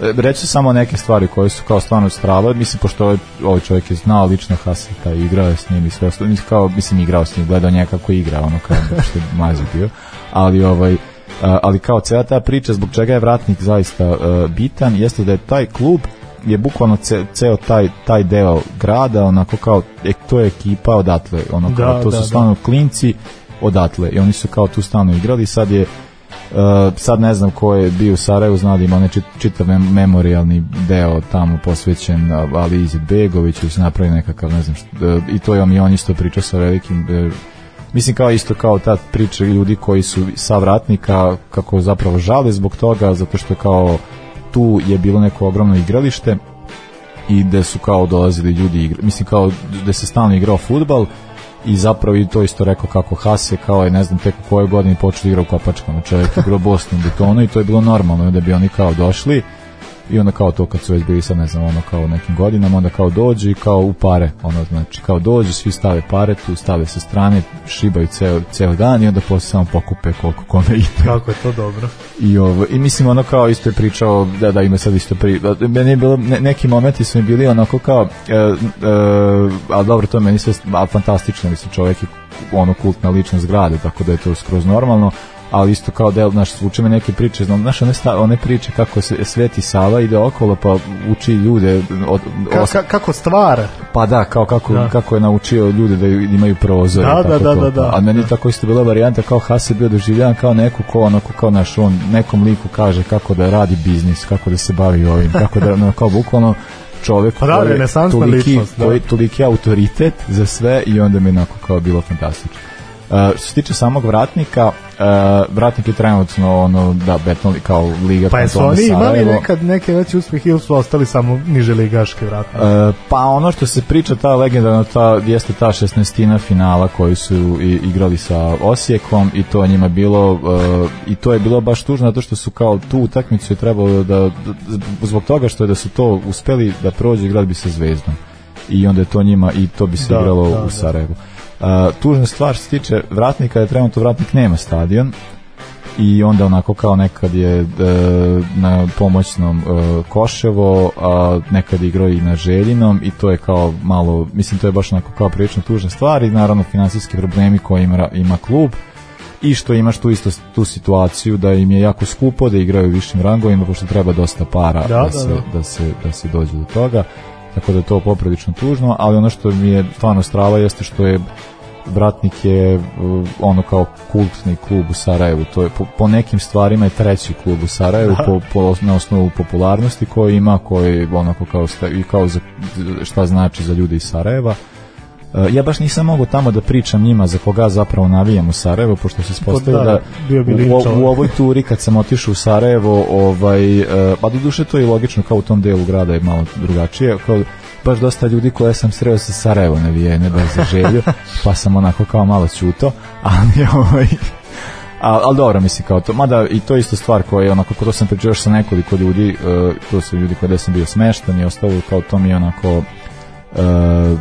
reći samo neke stvari koje su kao stvarno strale, mislim pošto ovaj, ovaj čovjek je znao lično Haseta i igrao je s njim i sve ostalo, mislim kao, mislim igrao s njim, gledao njega kako igra, ono kao što je mazi bio, ali ovaj ali kao cela ta priča zbog čega je vratnik zaista e, bitan jeste da je taj klub je bukvalno ce, ceo taj, taj deo grada onako kao e, to je ekipa odatle ono kao, Da, to da, su da. stvarno klinci odatle. I oni su kao tu stalno igrali. Sad je Uh, sad ne znam ko je bio u Sarajevu, zna da ima onaj čit, čitav mem memorialni deo tamo posvećen Ali Izetbegović, ili se napravi nekakav, ne znam, što, uh, i to je on i on isto pričao sa velikim uh, mislim kao isto kao ta priča ljudi koji su sa vratnika kako zapravo žale zbog toga zato što kao tu je bilo neko ogromno igralište i gde su kao dolazili ljudi igra, mislim kao gde se stalno igrao futbal i zapravo i to isto rekao kako Hase kao je ne znam tek u kojoj godini počeo da igra u Kopačkama čovjek je igrao betonu i to je bilo normalno da bi oni kao došli i onda kao to kad su već bili sad ne znam ono kao u nekim godinama onda kao dođu i kao u pare ono znači kao dođu svi stave pare tu stave sa strane šibaju ceo, ceo dan i onda posle samo pokupe koliko kome ide Kako je to dobro. i ovo i mislim ono kao isto je pričao da da ima sad isto pri da, meni je bilo ne, neki momenti su mi bili onako kao e, e, a dobro to meni sve a, fantastično mislim čovjek je ono kultna ličnost grada tako da je to skroz normalno ali isto kao del naš zvuče me neke priče znam znaš one, sta, one priče kako se Sveti Sava ide okolo pa uči ljude od, Ka, os- ka, kako stvara? pa da, kao kako, Da. kako je naučio ljude da imaju prozor. Da, i tako da, da, to. da, da. A meni je tako isto bila varijanta kao Hase bio doživljavan kao neko ko onako kao naš on nekom liku kaže kako da radi biznis, kako da se bavi ovim, kako da no, kao bukvalno čovjek Pa da, koji je toliki, ličnost, da. toliki autoritet za sve i onda mi je onako kao bilo fantastično. Uh, što se tiče samog vratnika, uh, vratnik je trenutno ono, da, beton kao liga Pa jesu oni imali nekad neke veće uspjehe ili su ostali samo niže ligaške vratne? E, pa ono što se priča ta legendarna ta jeste ta 16 finala koji su i, igrali sa Osijekom i to njima bilo e, i to je bilo baš tužno zato što su kao tu utakmicu je trebalo da, da zbog toga što je da su to uspeli da prođu igrali bi sa Zvezdom i onda je to njima i to bi se Da, igralo da, u da. E, tužna stvar što se tiče vratnika je trenutno vratnik nema stadion i onda onako kao nekad je e, na pomoćnom e, Koševo, a nekad igrao i na Željinom i to je kao malo, mislim to je baš onako kao prilično tužna stvar i naravno finansijski problemi koje ima, ima klub i što imaš tu isto tu situaciju da im je jako skupo da igraju u višim rangovima pošto treba dosta para Da, da, da, se, da. da, se, da se dođe do toga tako da je to poprilično tužno ali ono što mi je stvarno strava jeste što je Vratnik je uh, ono kao kultni klub u Sarajevu. To je po, po nekim stvarima je treći klub u Sarajevu po, po, na osnovu popularnosti koji ima, koji onako kao i kao za, šta znači za ljude iz Sarajeva. Uh, ja baš nisam mogao tamo da pričam njima za koga zapravo navijam u Sarajevo, pošto se ispostavilo da, da, bio bi u, linčovan. u ovoj turi kad sam otišao u Sarajevo, ovaj, uh, pa do duše to je logično, kao u tom delu grada je malo drugačije, kao baš dosta ljudi koje sam sreo sa Sarajevo navijene, baš za želju, pa sam onako kao malo ćuto, ali ovaj, a, ali dobro, mislim kao to, mada i to je isto stvar koja je onako, ko to sam pričao još sa nekoliko ljudi, uh, to su ljudi koje sam bio smeštan i ostalo, kao to mi je onako uh,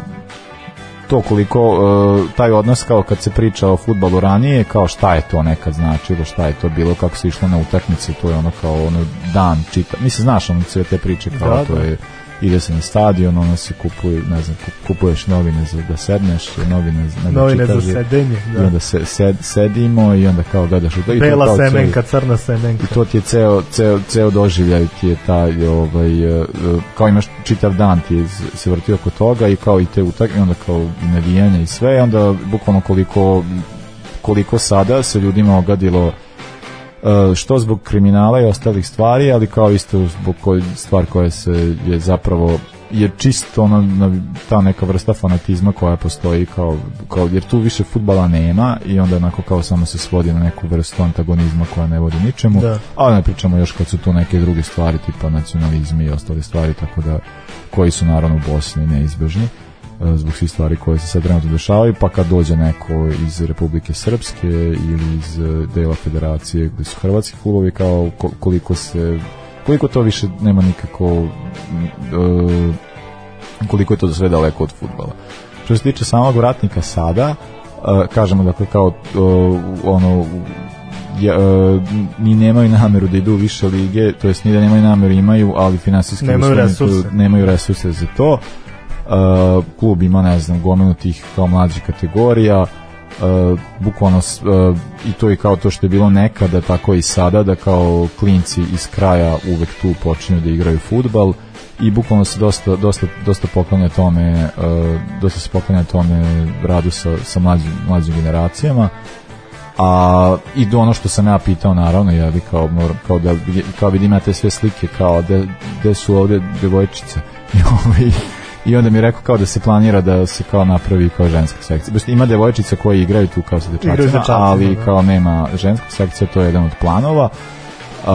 to koliko uh, taj odnos kao kad se priča o futbalu ranije kao šta je to nekad značilo šta je to bilo kako se išlo na utakmice to je ono kao ono dan čita mislim znaš ono sve te priče kao Da, to da. je ide se na stadion ono se kupuje ne znam kup- kupuješ novine za da sedneš novine za, ne da Novine za čitaš i- sedenje, i da. onda se sed, sedimo i onda kao gledaš i to Bela kao semenka, crna semenka. i to ti je ceo, ceo, ceo doživljaj ti je taj ovaj, e, kao imaš čitav dan ti je se vrti oko toga i kao i te utak i onda kao i navijanja i sve i onda bukvalno koliko koliko sada se ljudima ogadilo e, što zbog kriminala i ostalih stvari, ali kao isto zbog koj, stvar koja se je zapravo je čisto ono, na- ta neka vrsta fanatizma koja postoji kao, kao jer tu više futbala nema i onda onako kao samo se svodi na neku vrstu antagonizma koja ne vodi ničemu Da. a ne pričamo još kad su tu neke druge stvari tipa nacionalizmi i ostale stvari tako da koji su naravno u Bosni neizbežni e, zbog svih stvari koje se sad trenutno dešavaju, pa kad dođe neko iz Republike Srpske ili iz e, dela federacije gde su hrvatski klubovi, kao ko- koliko se koliko to više nema nikako e, koliko je to sve daleko od futbala. Što se tiče samog vratnika sada, e, kažemo dakle kao e, ono e, ni nemaju nameru da idu u više lige, to jest ni da nemaju nameru imaju, ali finansijski Nemaju resurse. nemaju resurse za to. Uh, klub ima, ne znam, gomenu tih kao mlađih kategorija, uh, bukvalno uh, i to i kao to što je bilo nekada, tako i sada, da kao klinci iz kraja uvek tu počinju da igraju futbal i bukvalno se dosta, dosta, dosta poklanja tome uh, dosta se poklanja tome radu sa, sa mlađim, mlađim generacijama. A i do ono što sam ja pitao naravno ja bi kao, moram, kao da kao vidim ja te sve slike kao da, da su ovde devojčice. I, ovaj, i onda mi je rekao kao da se planira da se kao napravi kao ženska sekcija. Baš ima devojčica koje igraju tu kao sa dečacima ali da. kao nema ženskog sekcija to je jedan od planova. Uh,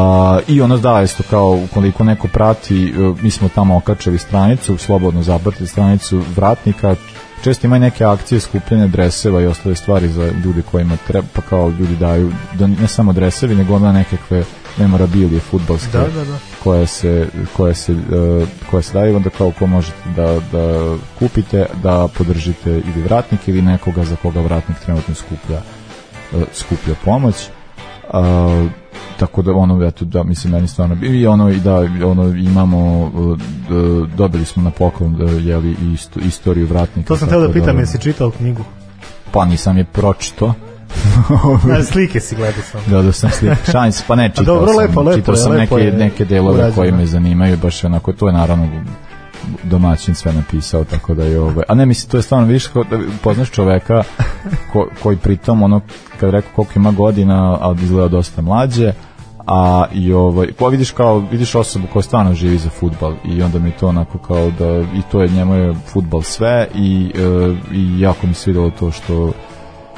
i ono da isto kao ukoliko neko prati uh, mi smo tamo okačili stranicu slobodno zapratili stranicu vratnika. Često ima neke akcije skupljanja dreseva i ostale stvari za ljude kojima treba, pa kao ljudi daju, da ne samo dresevi, nego onda nekakve memorabilije futbalske Da, da, da. koje se, koje se, e, koje se daju onda kao ko možete da, da kupite da podržite ili vratnik ili nekoga za koga vratnik trenutno skuplja e, skuplja pomoć a, tako da ono eto da mislim meni stvarno i ono i da ono imamo e, dobili smo na poklon da je li isto, istoriju vratnika To sam teo da pitam, jesi čitao knjigu? pa nisam je pročito Na slike si gledao sam. Da, da sam slika. Šalim se, pa ne, čitao dobro, sam, lepo, lepo čitao sam lepo neke, je neke delove urađeno. koji me zanimaju, baš onako, to je naravno domaćin sve napisao, tako da je ovaj, a ne mislim, to je stvarno, vidiš, kao da poznaš čoveka ko, koji pritom, ono, kad rekao koliko ima godina, a izgleda dosta mlađe, a i ovaj, pa vidiš kao, vidiš osobu koja stvarno živi za futbal i onda mi to onako kao da, i to je njemu je futbal sve i, e, i jako mi se videlo to što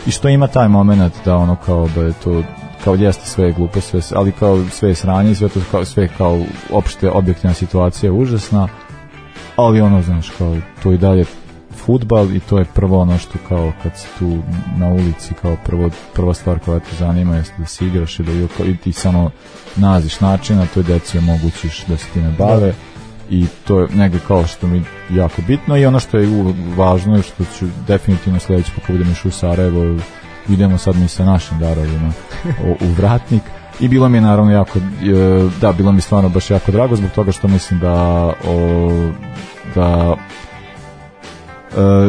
i što ima taj moment da ono kao da je to kao jeste sve je glupo sve, ali kao sve je sranje sve to kao, sve kao opšte objektivna situacija je užasna ali ono znaš kao to i dalje futbal i to je prvo ono što kao kad si tu na ulici kao prvo, prva stvar koja te zanima jeste da se igraš i da i, ti samo naziš načina je deci omogućiš da se time bave i to je negde kao što mi jako bitno i ono što je važno je što ću definitivno sledeći put kad budem išao u Sarajevo idemo sad mi sa našim darovima u, vratnik. I bilo mi je naravno jako e, da bilo mi stvarno baš jako drago zbog toga što mislim da o, da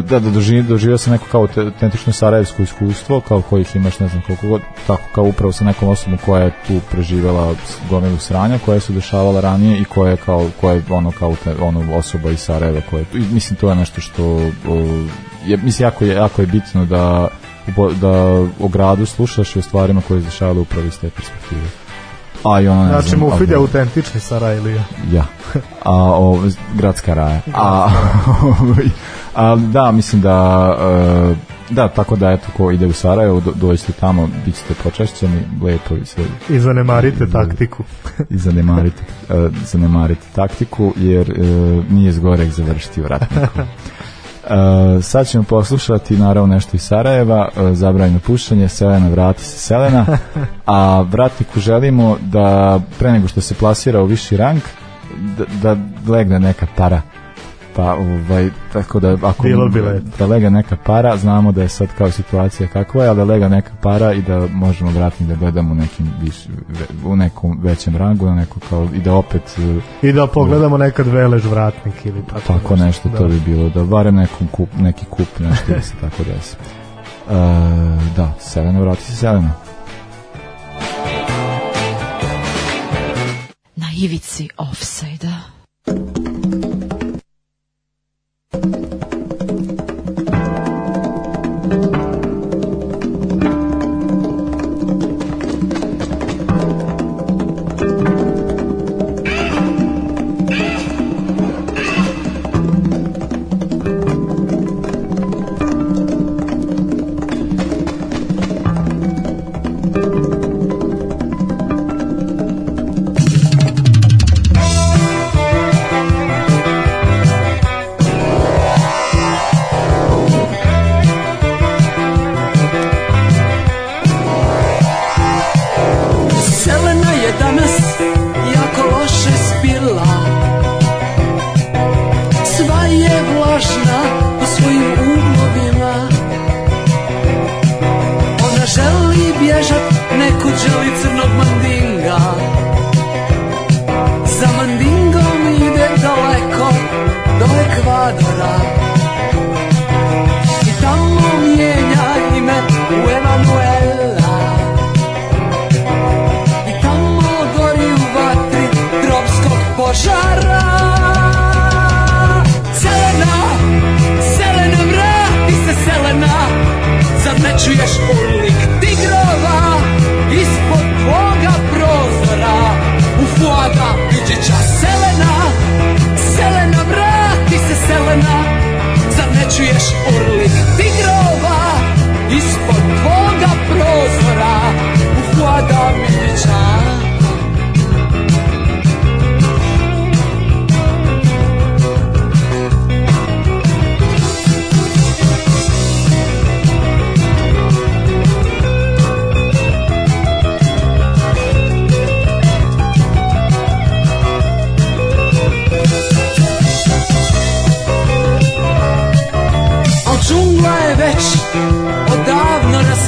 da, da doživio, doživio sam neko kao autentično sarajevsko iskustvo, kao kojih imaš ne znam koliko god, tako kao upravo sa nekom osobom koja je tu preživela s- gomilu sranja, koja se dešavala ranije i koja je kao, koja je ono kao te, ono osoba iz Sarajeva koja je mislim to je nešto što je, mislim jako je, jako je bitno da da o gradu slušaš i o stvarima koje se dešavale upravo iz te perspektive. A i ne Znači, znam, Mufid je autentični Sarajlija. Ja. A o gradska raja. A, a da, mislim da e, da, tako da eto ko ide u Sarajevo, do, dođite tamo, bit ćete počašćeni, lepo i sve I zanemarite taktiku. i zanemarite, e, zanemarite taktiku, jer e, nije zgorek završiti u ratniku. E, sad ćemo poslušati naravno nešto iz Sarajeva, e, zabranjeno pušanje, Selena vrati se Selena, a vratniku želimo da pre nego što se plasira u viši rang, da, da legne neka para. Pa, ovaj, tako da ako Bilo bi da lega neka para, znamo da je sad kao situacija kakva je, ali da lega neka para i da možemo vratnik da gledamo u nekim viš, u nekom većem rangu, na neko kao, i da opet I da pogledamo nekad velež vratnik ili tako, tako nešto, da. to bi bilo, da barem nekom kup, neki kup, nešto da se tako desi. E, da, Selena, vrati se Selena. Na ivici offside-a.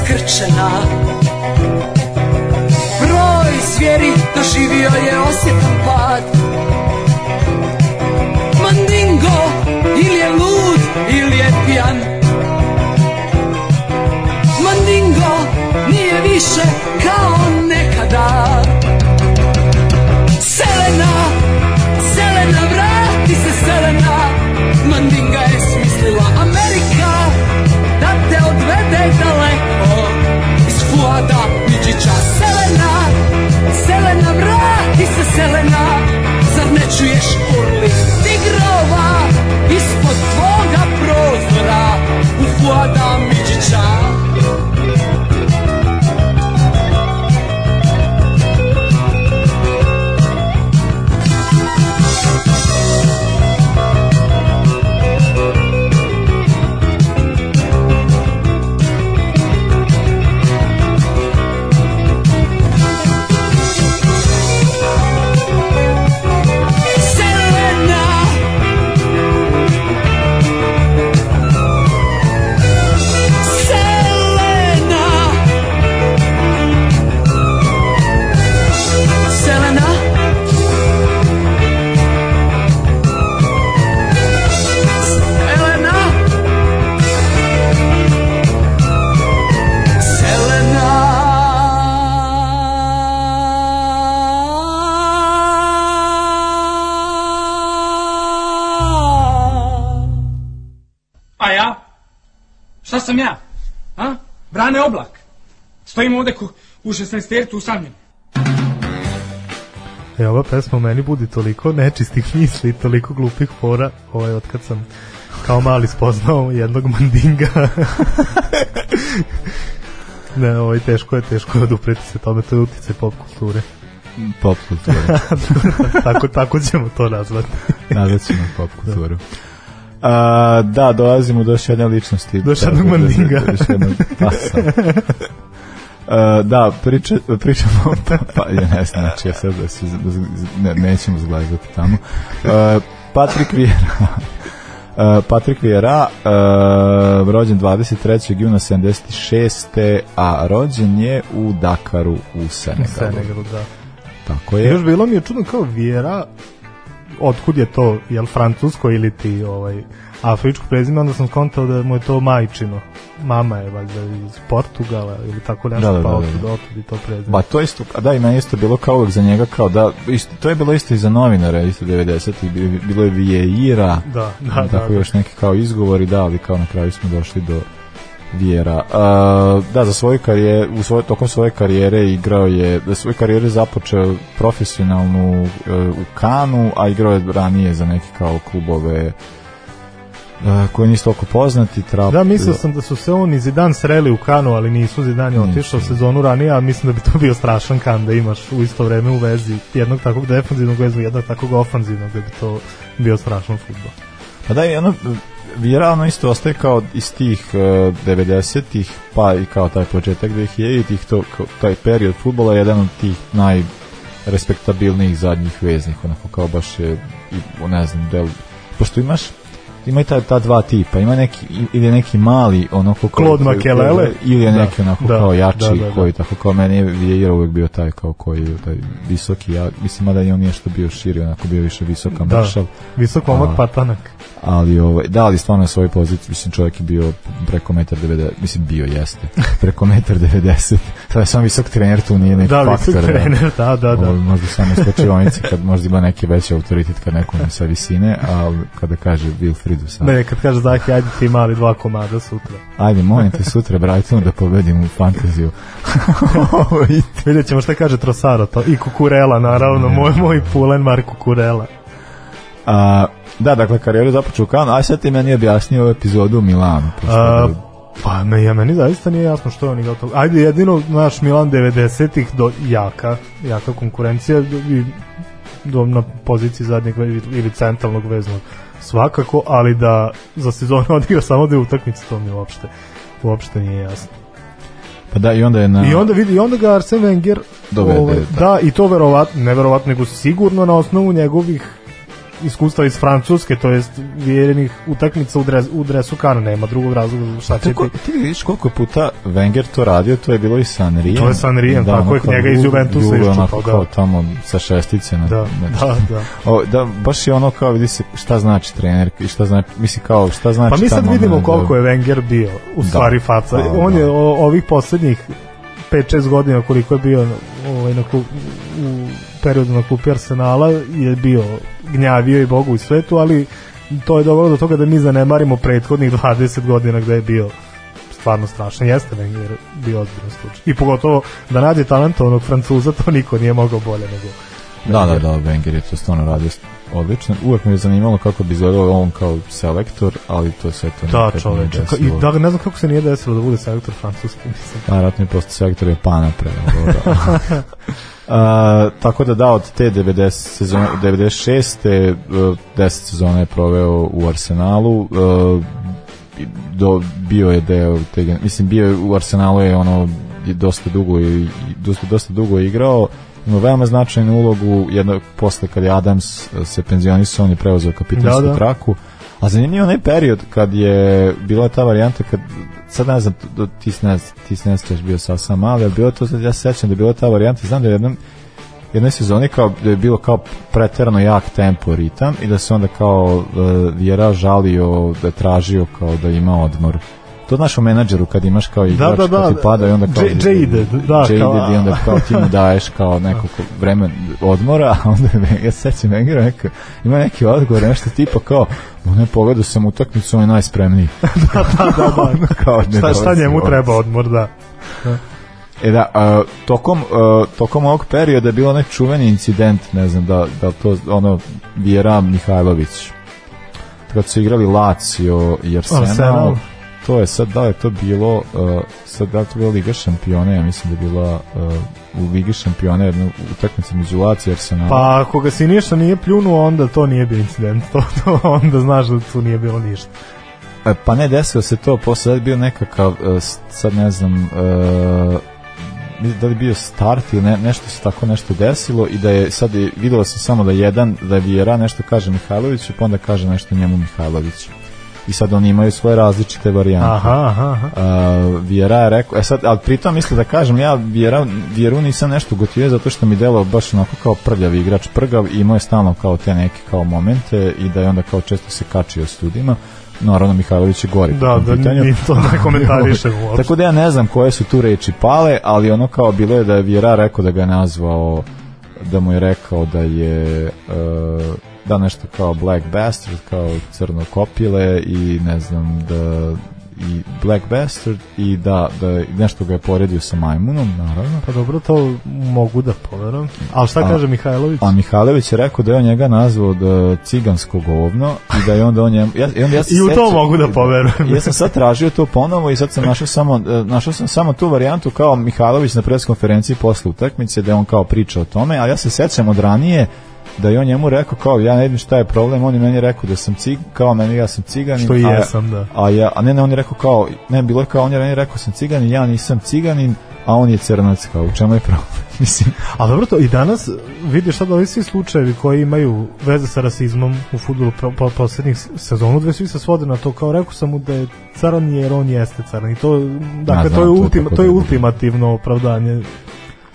Srušena Broj zvijeri doživio je osjetan pad. Mandingo ili je lud ili je pijan. Mandingo nije više kao nekada Ku, u 16 tertu usamljen. E, ova pesma u meni budi toliko nečistih misli, toliko glupih fora, ovaj, otkad sam kao mali spoznao jednog mandinga. ne, ovaj, teško je, teško je odupreti se tome, to je utjecaj pop kulture. Pop kultura. tako, tako ćemo to nazvati. Nazvat ćemo pop kulturu. A, da, dolazimo do još jedne ličnosti. Do još jednog mandinga. do još jednog pasa. A, da, priča, pričamo pa, pa ja ne znam, znači ja sad da se, da, ne, nećemo zglazati tamo. A, Patrik Vieira Uh, Patrik Vieira, uh, rođen 23. juna 76. a rođen je u Dakaru u Senegalu. Senegalu, da. Tako je. još bilo mi je čudno kao Vjera, otkud je to, jel francusko ili ti ovaj, afričko prezime, onda sam skontao da mu je to majčino. Mama je valjda iz Portugala ili tako nešto, Da, da, pa da, da. otud, otud i to prezime. Ba to isto, a da i meni isto bilo kao uvek za njega kao da isto, to je bilo isto i za novinara isto 90-ih bi- bilo je Vieira Da, da, tako da, još neki kao izgovori da ali kao na kraju smo došli do Vjera. Uh, da, za svoju karijeru, u svoj, tokom svoje karijere igrao je, da svoju karijeru započeo profesionalnu uh, u Kanu, a igrao je ranije za neke kao klubove uh, koji nisu toliko poznati. Trap, Da, mislio sam da su se on i Zidane sreli u Kanu, ali nisu Zidane je otišao sezonu ranije, a mislim da bi to bio strašan kan da imaš u isto vreme u vezi jednog takvog defanzivnog vezu, jednog takvog ofanzivnog, da bi to bio strašan futbol. Pa da, ono, Vjera ono isto ostaje kao iz tih uh, 90-ih, pa i kao taj početak 2000-ih, to, taj period futbola je jedan od tih najrespektabilnijih zadnjih veznih, onako kao baš je, i, ne znam, del, pošto imaš ima i ta, ta dva tipa, ima neki ili neki mali onako kao- Claude Makelele. ili je Da, neki onako da, kao jači da, da, da. koji tako kao meni je Vieira uvek bio taj kao koji je taj visoki ja mislim mada i on nije što bio širi onako bio više visoka Da, mršav visok momak A, patanak. Ali ovaj, da, ali stvarno na svojoj poziciji, mislim čovjek je bio preko metar 90, mislim bio jeste, preko metar 90, sad je samo visok trener, tu nije neki Da, faktor. visok trener, da, da, da. Ovaj, možda samo skočionice, kad možda ima neki veći autoritet kad neko ne sa visine, ali kada kaže Wilfridu sad, Ne, kad kaže Zahi, ajde ti mali dva komada sutra. ajde, molim te sutra Brightonu da pobedim u fantaziju. Vidjet ćemo šta kaže Trosaro to. I Kukurela, naravno, moj, moj pulen Marko Kukurela. A, da, dakle, karijeru započeo u Kanu, a sad ti meni objasnio ovu epizodu u Milanu. A, pa me, ja, meni zaista nije jasno što je on igrao to. Ajde, jedino naš Milan 90-ih do jaka, jaka konkurencija i do, na poziciji zadnjeg ili centralnog veznog svakako, ali da za sezonu odigra samo dve utakmice, to mi uopšte uopšte nije jasno. Pa da, i onda je na... I onda vidi, i onda ga Arsen Wenger Dovede, ovaj, da, i to verovatno, ne verovatno, nego sigurno na osnovu njegovih iskustva iz Francuske, to jest vjerenih utakmica u, dres, u dresu Kana, nema drugog razloga šta će Tako, ti. ti vidiš koliko puta Wenger to radio, to je bilo i sa Anrijem. To je sa Anrijem, tako je, njega iz Juve- Juventusa iščupao, onako da. kao tamo sa šestice. Na, Da, da, da. O, da, baš je ono kao vidi se šta znači trener i šta znači, misli kao šta znači Pa mi sad vidimo ne, koliko da- je Wenger bio u Da. stvari faca. Da, On da. je o, ovih poslednjih 5-6 godina koliko je bio ovaj, na u periodu na kupi Arsenala je bio gnjavio i Bogu i svetu, ali to je dovelo do toga da mi zanemarimo prethodnih 20 godina gde je bio stvarno strašan. Jeste Wenger bio ozbiljno slučaj. I pogotovo da nađe talentovanog Francuza, to niko nije mogao bolje nego Da, da, da, Wenger je to stvarno radio odlično. Uvek me je zanimalo kako bi izgledao on kao selektor, ali to sve to Da, nikad nije. Ka- I desilo. da, ne znam kako se nije desilo da bude selektor Francuski, mislim. Da, ratno je posto sektor Japana pre. A, tako da da, od te 90 sezone, 96. uh, 10 sezona je proveo u Arsenalu, uh, i do, bio je deo te, mislim bio je u Arsenalu je ono je dosta dugo i dosta, dosta dugo je igrao ima veoma značajnu ulogu jedno posle kad je Adams uh, se penzionisao on je preuzeo kapitansku Da, da. traku a zanimljivo onaj period kad je bila ta varijanta kad sad ne znam ti se ne, ti se ne bio sasvim mali ali bilo to ja se sećam da je bila ta varijanta znam da je jednom jednoj sezoni kao da je bilo kao preterano jak tempo ritam i da se onda kao uh, Vjera žalio da tražio kao da ima odmor to znaš u menadžeru kad imaš kao igrač da, da, kad ti pada i onda kao J- jaded, da, jaded kao- i onda kao ti mu daješ kao nekoliko vreme odmora a onda je, ja se sećam Wengera neka, ima neki odgovor nešto tipa kao ne pogledao sam utakmicu on je najspremniji da, da, da. kao, ne šta, šta njemu u treba odmor, da. E da, a, tokom, a, tokom ovog perioda je bilo onaj čuveni incident, ne znam da, da to ono Vjera Mihajlović kad su igrali Lazio i Arsenal, Arsenal. To je sad, da je to bilo uh, sad da je to bila Liga šampiona ja mislim da je bila uh, u Ligi šampiona jedna utakmica među Lazio Arsenal Pa ako ga si ništa nije pljunuo, onda to nije bio incident. To, to onda znaš da tu nije bilo ništa. E, Pa ne, desilo se to, posle je bio nekakav, s- sad ne znam, mislim da li bio start ili ne, nešto se tako nešto desilo i da je sad je, videlo se samo da jedan, da je Vjera nešto kaže Mihajloviću, pa onda kaže nešto njemu Mihajlović. I sad oni imaju svoje različite varijante. Aha, aha, aha. Uh, Vjera je rekao, e sad, ali pritom misle da kažem, ja Vjera, Vjeru nisam nešto gotivio zato što mi delo baš onako kao prljav igrač, prgav i imao je stalno kao te neke kao momente i da je onda kao često se kačio s ljudima. Naravno, Mihajlović je gori Da, da, pitanju. ni to ne komentarišemo uopšte. Tako da ja ne znam koje su tu reči pale, ali ono kao bilo je da je Vjera rekao da ga je nazvao, da mu je rekao da je uh, da nešto kao Black Bastard, kao crno kopile i ne znam da i Black Bastard i da, da nešto ga je poredio sa majmunom, naravno. Pa dobro, to mogu da poverujem. Ali šta A- kaže Mihajlović? A Mihajlović je rekao da je on njega nazvao da cigansko govno i da je onda on njemu... Ja, i, onda ja I u to mogu da poverujem. ja sam sad tražio to ponovo i sad sam našao samo, e, našao sam samo tu varijantu kao Mihajlović na preskonferenciji posle utakmice da je on kao priča o tome, a ja se sećam od ranije da je on njemu rekao kao ja ne vidim šta je problem, on je meni rekao da sam cig, kao meni ja sam ciganin. Što i jesam, da. A ja, a ne, ne, on je rekao kao, ne, bilo je kao, on je meni rekao sam ciganin, ja nisam ciganin, a on je crnac, kao, u čemu je problem? Mislim, A dobro to, i danas vidiš sad ovi svi slučajevi koji imaju veze sa rasizmom u futbolu po, po, poslednjih sezonu, dve svi se svode na to, kao rekao sam mu da je caran jer on jeste caran. I to, dakle, znam, to, je to je ultima, to je ultimativno opravdanje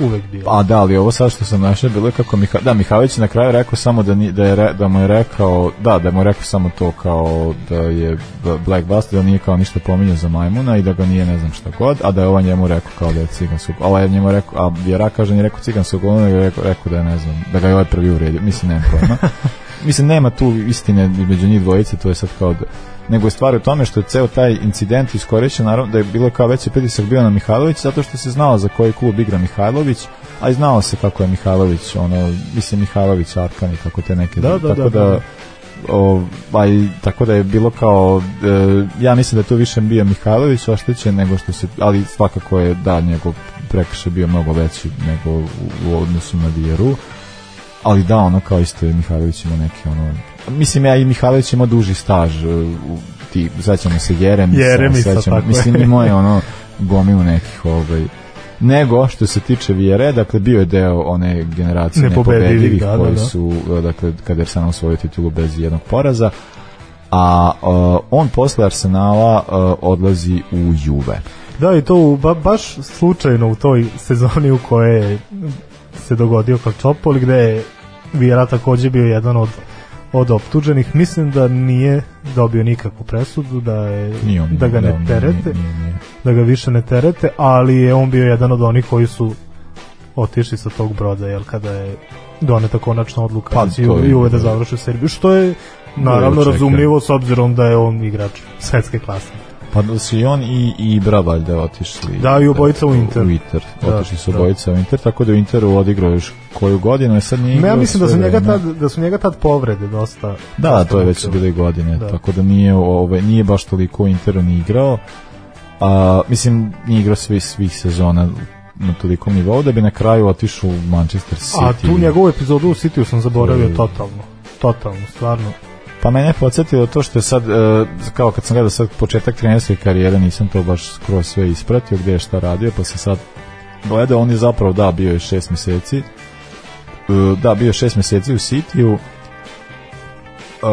uvek bilo. A da, ali ovo sad što sam našao bilo je kako Miha, da Mihajlović na kraju rekao samo da, ni, da, je, da mu je rekao da, da mu je rekao samo to kao da je Black Bastard da nije kao ništa pominjao za majmuna i da ga nije ne znam šta god, a da je ovaj njemu rekao kao da je ciganskog, a ovaj je njemu rekao, a Vjera kaže nije rekao ciganskog, ono je rekao, rekao da je ne znam, da ga je ovaj prvi uredio, mislim nema pojma. mislim nema tu istine među njih dvojice, to je sad kao da, nego je stvar u tome što je ceo taj incident iskorišćen, naravno da je bilo kao veći pritisak bio na Mihajlović zato što se znalo za koji klub igra Mihajlović, a i znalo se kako je Mihajlović, ono, mislim Mihajlović Arkan i kako te neke, Da, da, tako da, da, da. ovaj, tako da je bilo kao e, ja mislim da je to više bio Mihajlović oštećen nego što se, ali svakako je da njegov prekršaj bio mnogo veći nego u, u odnosu na Vjeru ali da, ono kao isto je Mihajlović ima neki ono mislim ja i Mihajlović ima duži staž e, u, ti, sećamo se Jeremisa, Jeremisa, sećamo, tako mislim imao je ono gomilu nekih ovaj nego što se tiče Vijere, dakle bio je deo one generacije Nepobedivih, da, da, koji da. su, e, dakle, kada je Arsenal osvojio titulu bez jednog poraza, a e, on posle Arsenala e, odlazi u Juve. Da, i to ba, baš slučajno u toj sezoni u kojoj je se dogodio Kalčopoli, gde je Vieira takođe bio jedan od od optuženih. Mislim da nije dobio nikakvu presudu, da, je, Nije on, da ga ne da, nije, terete, nije, nije. da ga više ne terete, ali je on bio jedan od onih koji su otišli sa tog broda, jel, kada je doneta konačna odluka Pa, da to je- i uve da završi u Srbiju, što je naravno razumljivo s obzirom da je on igrač svetske klase. Pa da su i on i, i Ibra valjda otišli. Da, i obojica u Inter. U Inter. Da, Otišli su da. obojica u Inter, tako da u Interu odigrao još koju godinu, a sad nije Ne, ja igrao mislim da su njega tad da su njega tad povrede dosta. Da, dosta to je već bile godine, Da. tako da nije, ove, nije baš toliko u Interu ni igrao. A, mislim, nije igrao svih, svih sezona na tolikom nivou da bi na kraju otišao u Manchester City. A tu njegovu epizodu u Cityu sam zaboravio Mm. totalno. Totalno, stvarno. Pa mene je podsjetilo to što je sad, e, kao kad sam gledao sad početak trenerske karijere, nisam to baš skroz sve ispratio gdje je šta radio, pa sam sad gledao, on je zapravo, da, bio je šest mjeseci, E, da, bio je šest mjeseci u Sitiju, Uh,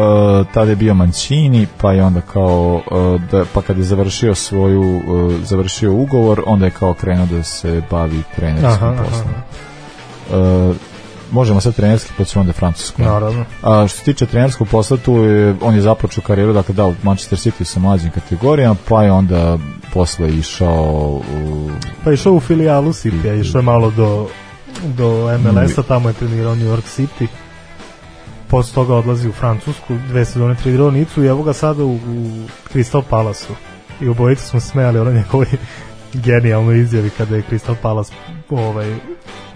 tada je bio Mancini pa je onda kao uh, da, pa kad je završio svoju uh, završio ugovor onda je kao krenuo da se bavi trenerskim Aha, aha, poslom možemo sad trenerski pa ćemo onda francusku Naravno. a što se tiče trenerskog posla, tu je, on je započeo karijeru, dakle da, u Manchester City sa mlađim kategorijama, pa je onda posle išao u... Pa išao u filijalu City, išao je malo do, do MLS-a, tamo je trenirao New York City. Posle toga odlazi u Francusku, dve sezone trenirao Nicu i evo ga sada u, u Crystal Palace-u. I obojica smo smejali ono njegovoj genijalnoj izjavi kada je Crystal Palace ovaj,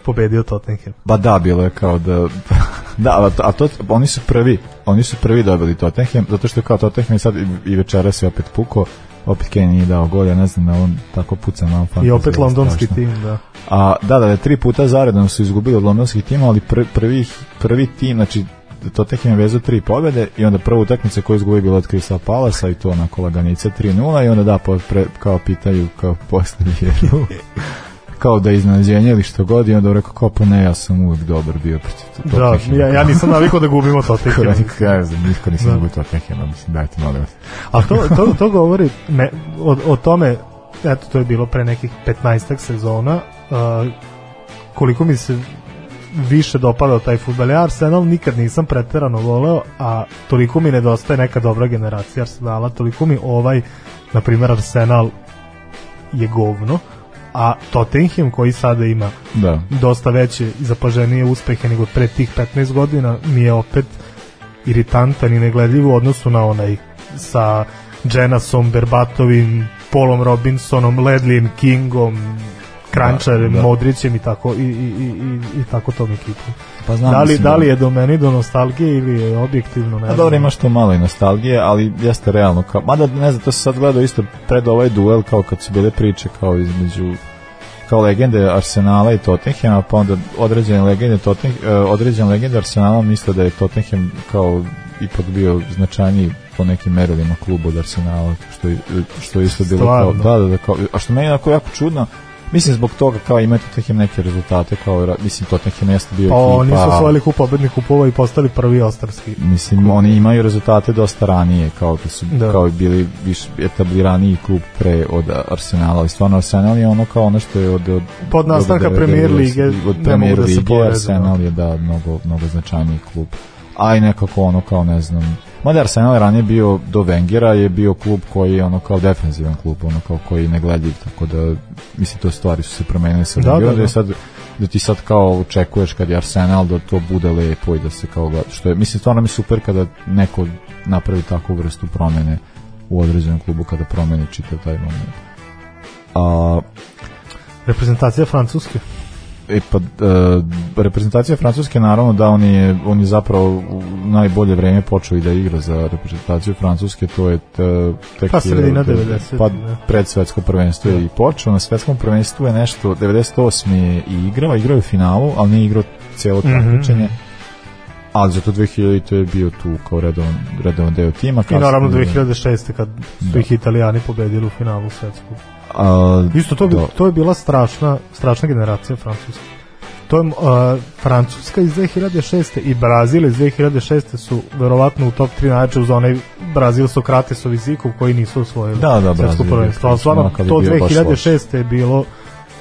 pobedio Tottenham. Ba da, bilo je kao da... da, a to, a to, oni su prvi, oni su prvi dobili Tottenham, zato što je kao Tottenham sad i, večera se opet puko, opet Kane nije dao gol, ja ne znam, da on tako puca malo I opet londonski tim, da. A, da, da, da, tri puta zaredom su izgubili od londonskih tima, ali pr, prvi, prvi tim, znači Tottenham je vezao tri pobjede i onda prvu utakmicu koju izgubi bila od Crystal Palasa i to onako laganica 3-0 i onda da, pre, kao pitaju kao posle kao da je iznenađenje ili što god i onda rekao kao pa ne, ja sam uvijek dobar bio protiv Da, Tottenhama. ja, ja nisam navikao da gubimo Tottenham. Ja ne znam, niko nisam Da. gubio Tottenhama, mislim, dajte molim vas. A to, to, to govori me, o, o tome, eto to je bilo pre nekih 15 sezona, uh, koliko mi se više dopadao taj futbal. Ja Arsenal nikad nisam preterano voleo, a toliko mi nedostaje neka dobra generacija Arsenala, toliko mi ovaj, na primjer Arsenal je govno, a Tottenham koji sada ima Da. dosta veće i zapaženije uspehe nego pre tih 15 godina mi je opet iritantan i negledljiv u odnosu na onaj sa Jenasom, Berbatovim, Polom Robinsonom, Ledlijem Kingom, Krančarem, Da, da. Modrićem i tako i, i, i, i, tako tom ekipom. Pa znam, da, li, da li je do meni do nostalgije ili je objektivno ne A znam. dobro, imaš to malo i nostalgije, ali jeste realno. Kao, mada, ne znam, to se sad gledao isto pred ovaj duel, kao kad su bile priče kao između kao legende Arsenala i Tottenhama, pa onda određene legende Tottenham, eh, određene legende Arsenala misle da je Tottenham kao ipak bio značajniji po nekim merilima klubu od Arsenala, što, što je isto bilo kao, Stvarno? da, da, da, kao, a što meni je jako čudno, Mislim zbog toga kao ima Tottenham neke rezultate kao mislim Tottenham jeste bio Pa ekipa. oni su osvojili kup pobednih kupova i postali prvi ostarski. Mislim, oni imaju rezultate dosta ranije, kao da su Da. kao i bili više etabliraniji klub pre od Arsenala, ali stvarno Arsenal je ono kao ono što je od, od Pod nastanka Premier 90 lige od Premier da se Arsenal je da mnogo, mnogo značajniji klub. A i nekako ono kao ne znam Mada Arsenal je ranije bio do Wengera je bio klub koji je ono kao defenzivan klub, ono kao koji je negledljiv, tako da mislim to stvari su se promenile sa Da, Wengerom, da, da, da. sad da ti sad kao očekuješ kad je Arsenal da to bude lepo i da se kao gleda, što je, mislim stvarno mi je super kada neko napravi takvu vrstu promene u određenom klubu kada promeni čitav taj moment. A, Reprezentacija Francuske. E pa, e, reprezentacija Francuske naravno da on je, on je zapravo u najbolje vreme počeo i da igra za reprezentaciju Francuske, to je t, tek Pa sredina to je- 90, Pa ne. pred svetsko prvenstvo je i počeo, na svetskom prvenstvu je nešto 98. je i igrao, igrao je u finalu, ali nije igrao cijelo Mhm, takmičenje. Ali zato 2000 je bio tu kao redovan, redovan deo tima. I naravno 2006. kad su Da. ih Italijani pobedili u finalu svetskog. A, Isto to, bi, da. to je bila strašna, strašna generacija Francuska. To je, uh, Francuska iz 2006. i Brazil iz 2006. su verovatno u top 3 najjače uz onaj Brazil Sokratesov i Zikov koji nisu osvojili Da, da, svetsko prvenstvo. Ali stvarno, to bio baš 2006. je bilo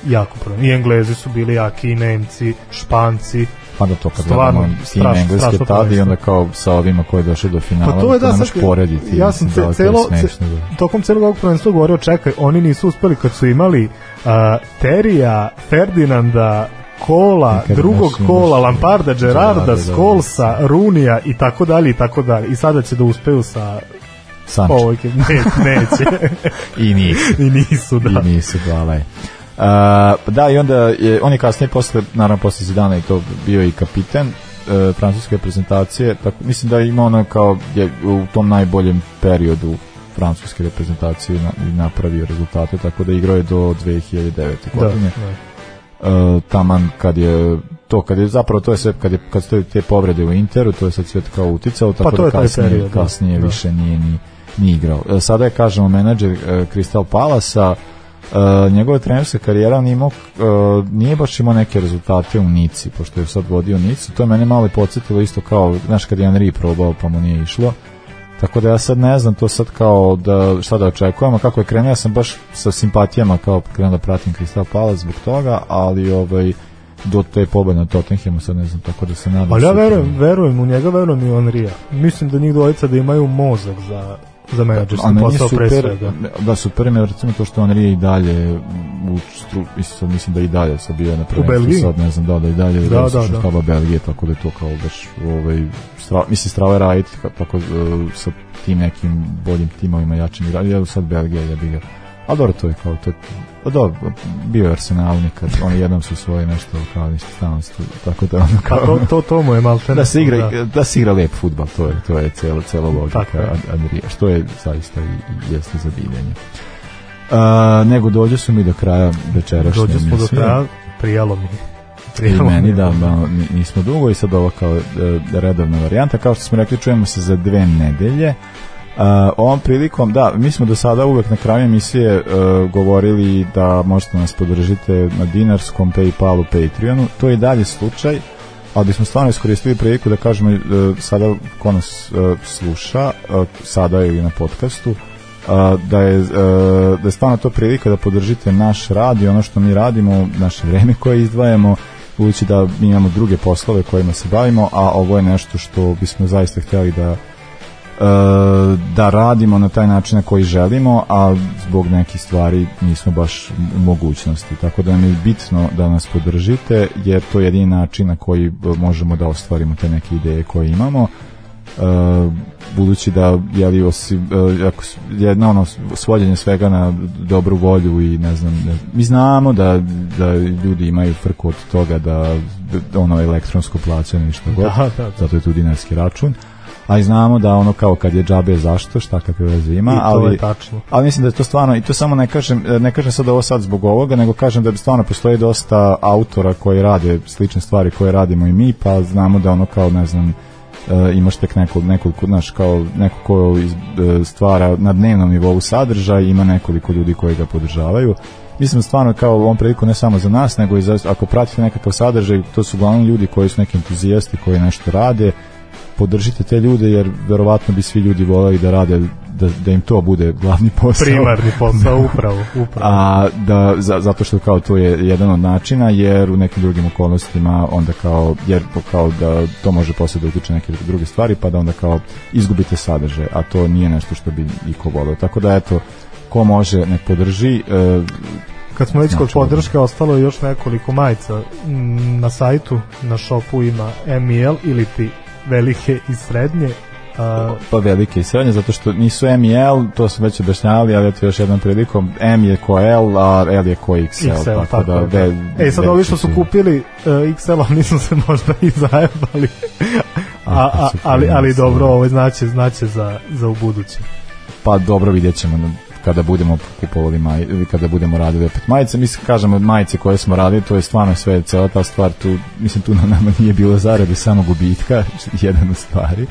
jako prvenstvo. I Englezi su bili jaki, i Nemci, Španci. Pa da to kad Stvarno, gledamo tim strašno- engleske strašno tada i onda kao sa ovima koji je došao do finala, Pa to je da, sad- porediti. ja sam je celo, ce, smešno, da. tokom celog ovog prvenstva govorio, čekaj, oni nisu uspeli kad su imali uh, Terija, Ferdinanda, Kola, drugog imaš- Kola, Lamparda, Gerarda, da, da. Skolsa, Runija i tako dalje i tako dalje. I sada će da uspeju sa Sancho. ovoj ekipi. ne, neće. I nisu. I nisu, da. I nisu, je. Uh, da, i onda je, on je kasnije posle, naravno posle Zidana i to bio i kapiten uh, francuske reprezentacije, tako, mislim da ima ono kao je u tom najboljem periodu francuske reprezentacije na, i napravio rezultate, tako da igrao je do 2009. Da, godine. da. Uh, taman kad je to kad je zapravo to je sve kad je kad stoje te povrede u Interu to je sad sve kao uticalo tako Pa to da je kasnije, period, da. kasnije Da. više nije ni ni igrao. E, Sada je kažemo menadžer uh, Crystal Palasa uh, njegova trenerska karijera on imao, uh, nije baš imao neke rezultate u Nici, pošto je sad vodio Nicu, to je mene malo podsjetilo isto kao, znaš kad je Henry probao pa mu nije išlo, tako da ja sad ne znam to sad kao da šta da očekujemo, kako je krenuo, ja sam baš sa simpatijama kao krenuo da pratim Crystal Palace zbog toga, ali ovaj do te pobede na Tottenhamu sad ne znam, tako da se nadam. Ali ja verujem, verujem u njega, verujem i u Onrija. Mislim da njih dvojica da imaju mozak za, za menadžerski posao pre super, svega. da super je recimo to što Henry i dalje u stru, mislim, mislim da i dalje sad bio na prvenstvu, Belgiji? sad ne znam da da i dalje Da, da, da, da. Belgije, tako da je to kao baš ovaj, stra, mislim strava je ka- tako uh, sa tim nekim boljim timovima jačim igračima, sad Belgija je ga a dobro to je kao to je, pa dobro, bio je Arsenal nekad, oni jednom su svoje nešto kao ništa stalno tako da ono Pa kao, to, to, to mu je malo da se igra da. se igra lep fudbal to je to je celo celo logika Andrija što je zaista i, i jeste za divljenje Uh, nego dođe su mi do kraja večerašnje Dođe smo do kraja, prijalo mi. I Prijalo meni mi. da, ni- nismo dugo i sad ovo kao e, redovna varijanta. Kao što smo rekli, čujemo se za dve nedelje. Uh, ovom prilikom, da, mi smo do sada uvek na kraju emisije e, govorili da možete nas podržite na dinarskom, Paypalu, Patreonu. To je i dalje slučaj, ali bismo stvarno iskoristili priliku da kažemo e, sada ko nas e, sluša, e, sada ili na podcastu, a, da je, e, da je stvarno to prilika da podržite naš rad i ono što mi radimo, naše vreme koje izdvajamo, budući da mi imamo druge poslove kojima se bavimo, a ovo je nešto što bismo zaista htjeli da da radimo na taj način na koji želimo, a zbog nekih stvari nismo baš u mogućnosti. Tako da nam je bitno da nas podržite, jer to je jedini način na koji e, možemo da ostvarimo te neke ideje koje imamo. E, budući da jeli osim e, ako jedna ono svođenje svega na dobru volju i ne znam ne- mi znamo da, da ljudi imaju frku od toga da, da ono elektronsko plaćanje i što god Da, da, da. zato je tu dinarski račun a i znamo da ono kao kad je džabe zašto šta kakve veze ima ali tačno. ali mislim da je to stvarno i to samo ne kažem ne kažem sad ovo sad zbog ovoga nego kažem da bi stvarno postoji dosta autora koji rade slične stvari koje radimo i mi pa znamo da ono kao ne znam e, imaš tek nekog, nekoliko, znaš, kao neko ko iz, e, stvara na dnevnom nivou sadržaj, ima nekoliko ljudi koji ga podržavaju. Mislim da stvarno kao u ovom priliku ne samo za nas, nego i za, ako pratite nekakav sadržaj, to su uglavnom ljudi koji su neki entuzijasti koji nešto rade, podržite te ljude jer verovatno bi svi ljudi voleli da rade da, da im to bude glavni posao. Primarni posao, upravo, upravo. a da za, zato što kao to je jedan od načina jer u nekim drugim okolnostima onda kao jer kao da to može posle da utiče neke druge stvari pa da onda kao izgubite sadržaj a to nije nešto što bi iko voleo. Tako da eto ko može nek podrži e, Kad smo već kod Znači, podrške, ostalo je još nekoliko majica. Mm, na sajtu, na šopu ima ML ili ti velike i srednje. A, pa velike i srednje zato što nisu M i L to smo već objašnjavali ali eto još jednom prilikom M je ko L a L je ko XL, XL, tako, tako da da. ve- E sad ovi što su kupili uh, XL, nisu se možda i zajebali. a, a, ali, ali dobro, ovo znaće, znaće za, za u buduće. Pa dobro vidjet ćemo. Kada budemo kupovali maj, ili kada budemo radili opet majice. Mislim, kažemo, majice koje smo radili, to je stvarno sve, cela ta stvar, tu, mislim, tu na nama nije bilo zarade, samo gubitka, jedan u stvari.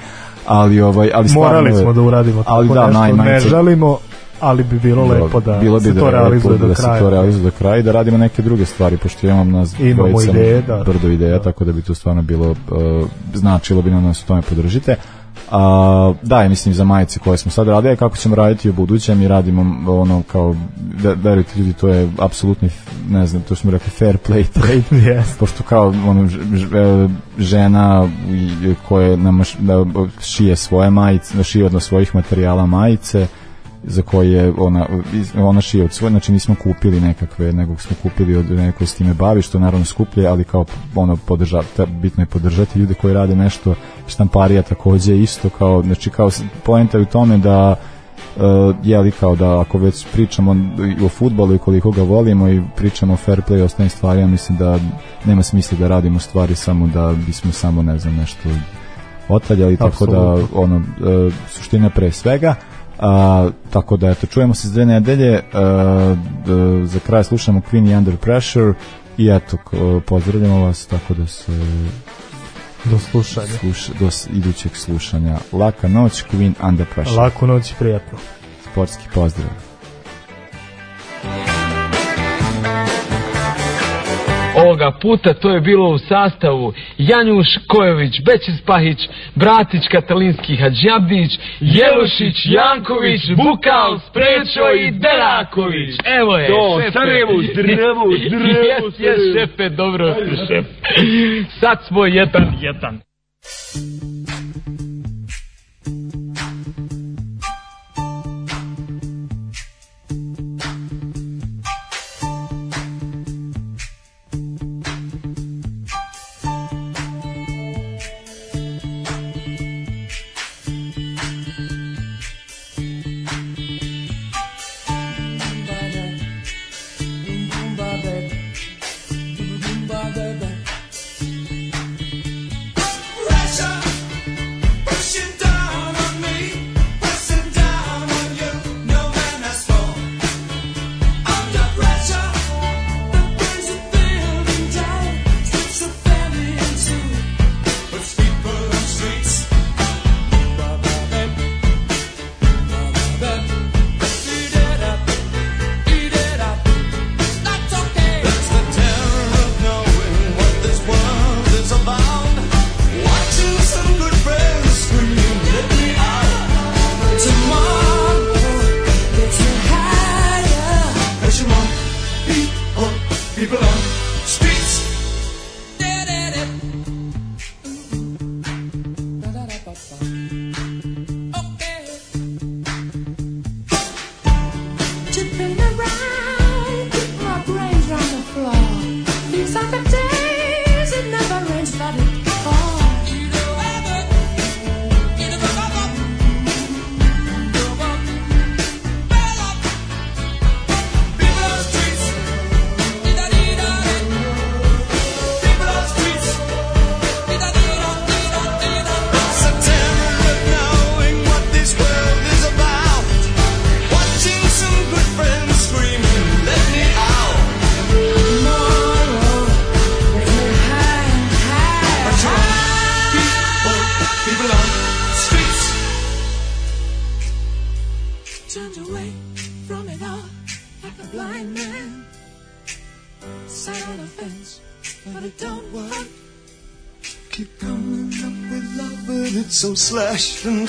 Ali, ovaj, ali stvarno, Morali smo da uradimo tako ali da, nešto, ne žalimo, ali bi bilo lepo da bilo bi se da to je realizuje do da se kraja. to realizuje do kraja i da radimo neke druge stvari pošto imamo nas Imamo dvojica ideje, da. brdo ideja tako da bi to stvarno bilo uh, značilo bi nam da u tome podržite a, da, i mislim za majice koje smo sad radili, kako ćemo raditi u budućem mi radimo ono kao ve- verujte ljudi, to je apsolutni ne znam, to smo rekli fair play trade Yes. pošto kao ono, e, žena i- koja nam da šije svoje majice, šije od svojih materijala majice za koje ona, ona šije od svoje, znači nismo kupili nekakve, nego smo kupili od nekog koji s time bavi, što naravno skuplje, ali kao ono podrža, ta- bitno je podržati ljude koji rade nešto, štamparija takođe isto kao, znači kao poenta je u tome da uh, je li kao da ako već pričamo i o futbolu i koliko ga volimo i pričamo o fair play i ostalim stvarima, mislim da nema smisla da radimo stvari samo da bismo samo ne znam nešto otaljali, tako da ono, e, suština pre svega a, tako da eto, čujemo se za dve nedelje a, d- za kraj slušamo Queen i Under Pressure i eto, pozdravljamo vas tako da se Do slušanja. sluša, do idućeg slušanja Laka noć, Queen Under Pressure Laku noć i prijatno. sportski pozdrav Ovoga puta to je bilo u sastavu Janjuš Kojović, Bećis Pahić, Bratić Katalinski Hadžabdić, Jelušić, Janković, Bukal, Sprečo i Deraković. Evo je, To, šefe. Sarajevo, zdravo, zdravo, Jes, jes, šefe, dobro ste, šef. Sad smo jedan, jedan.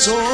ฉั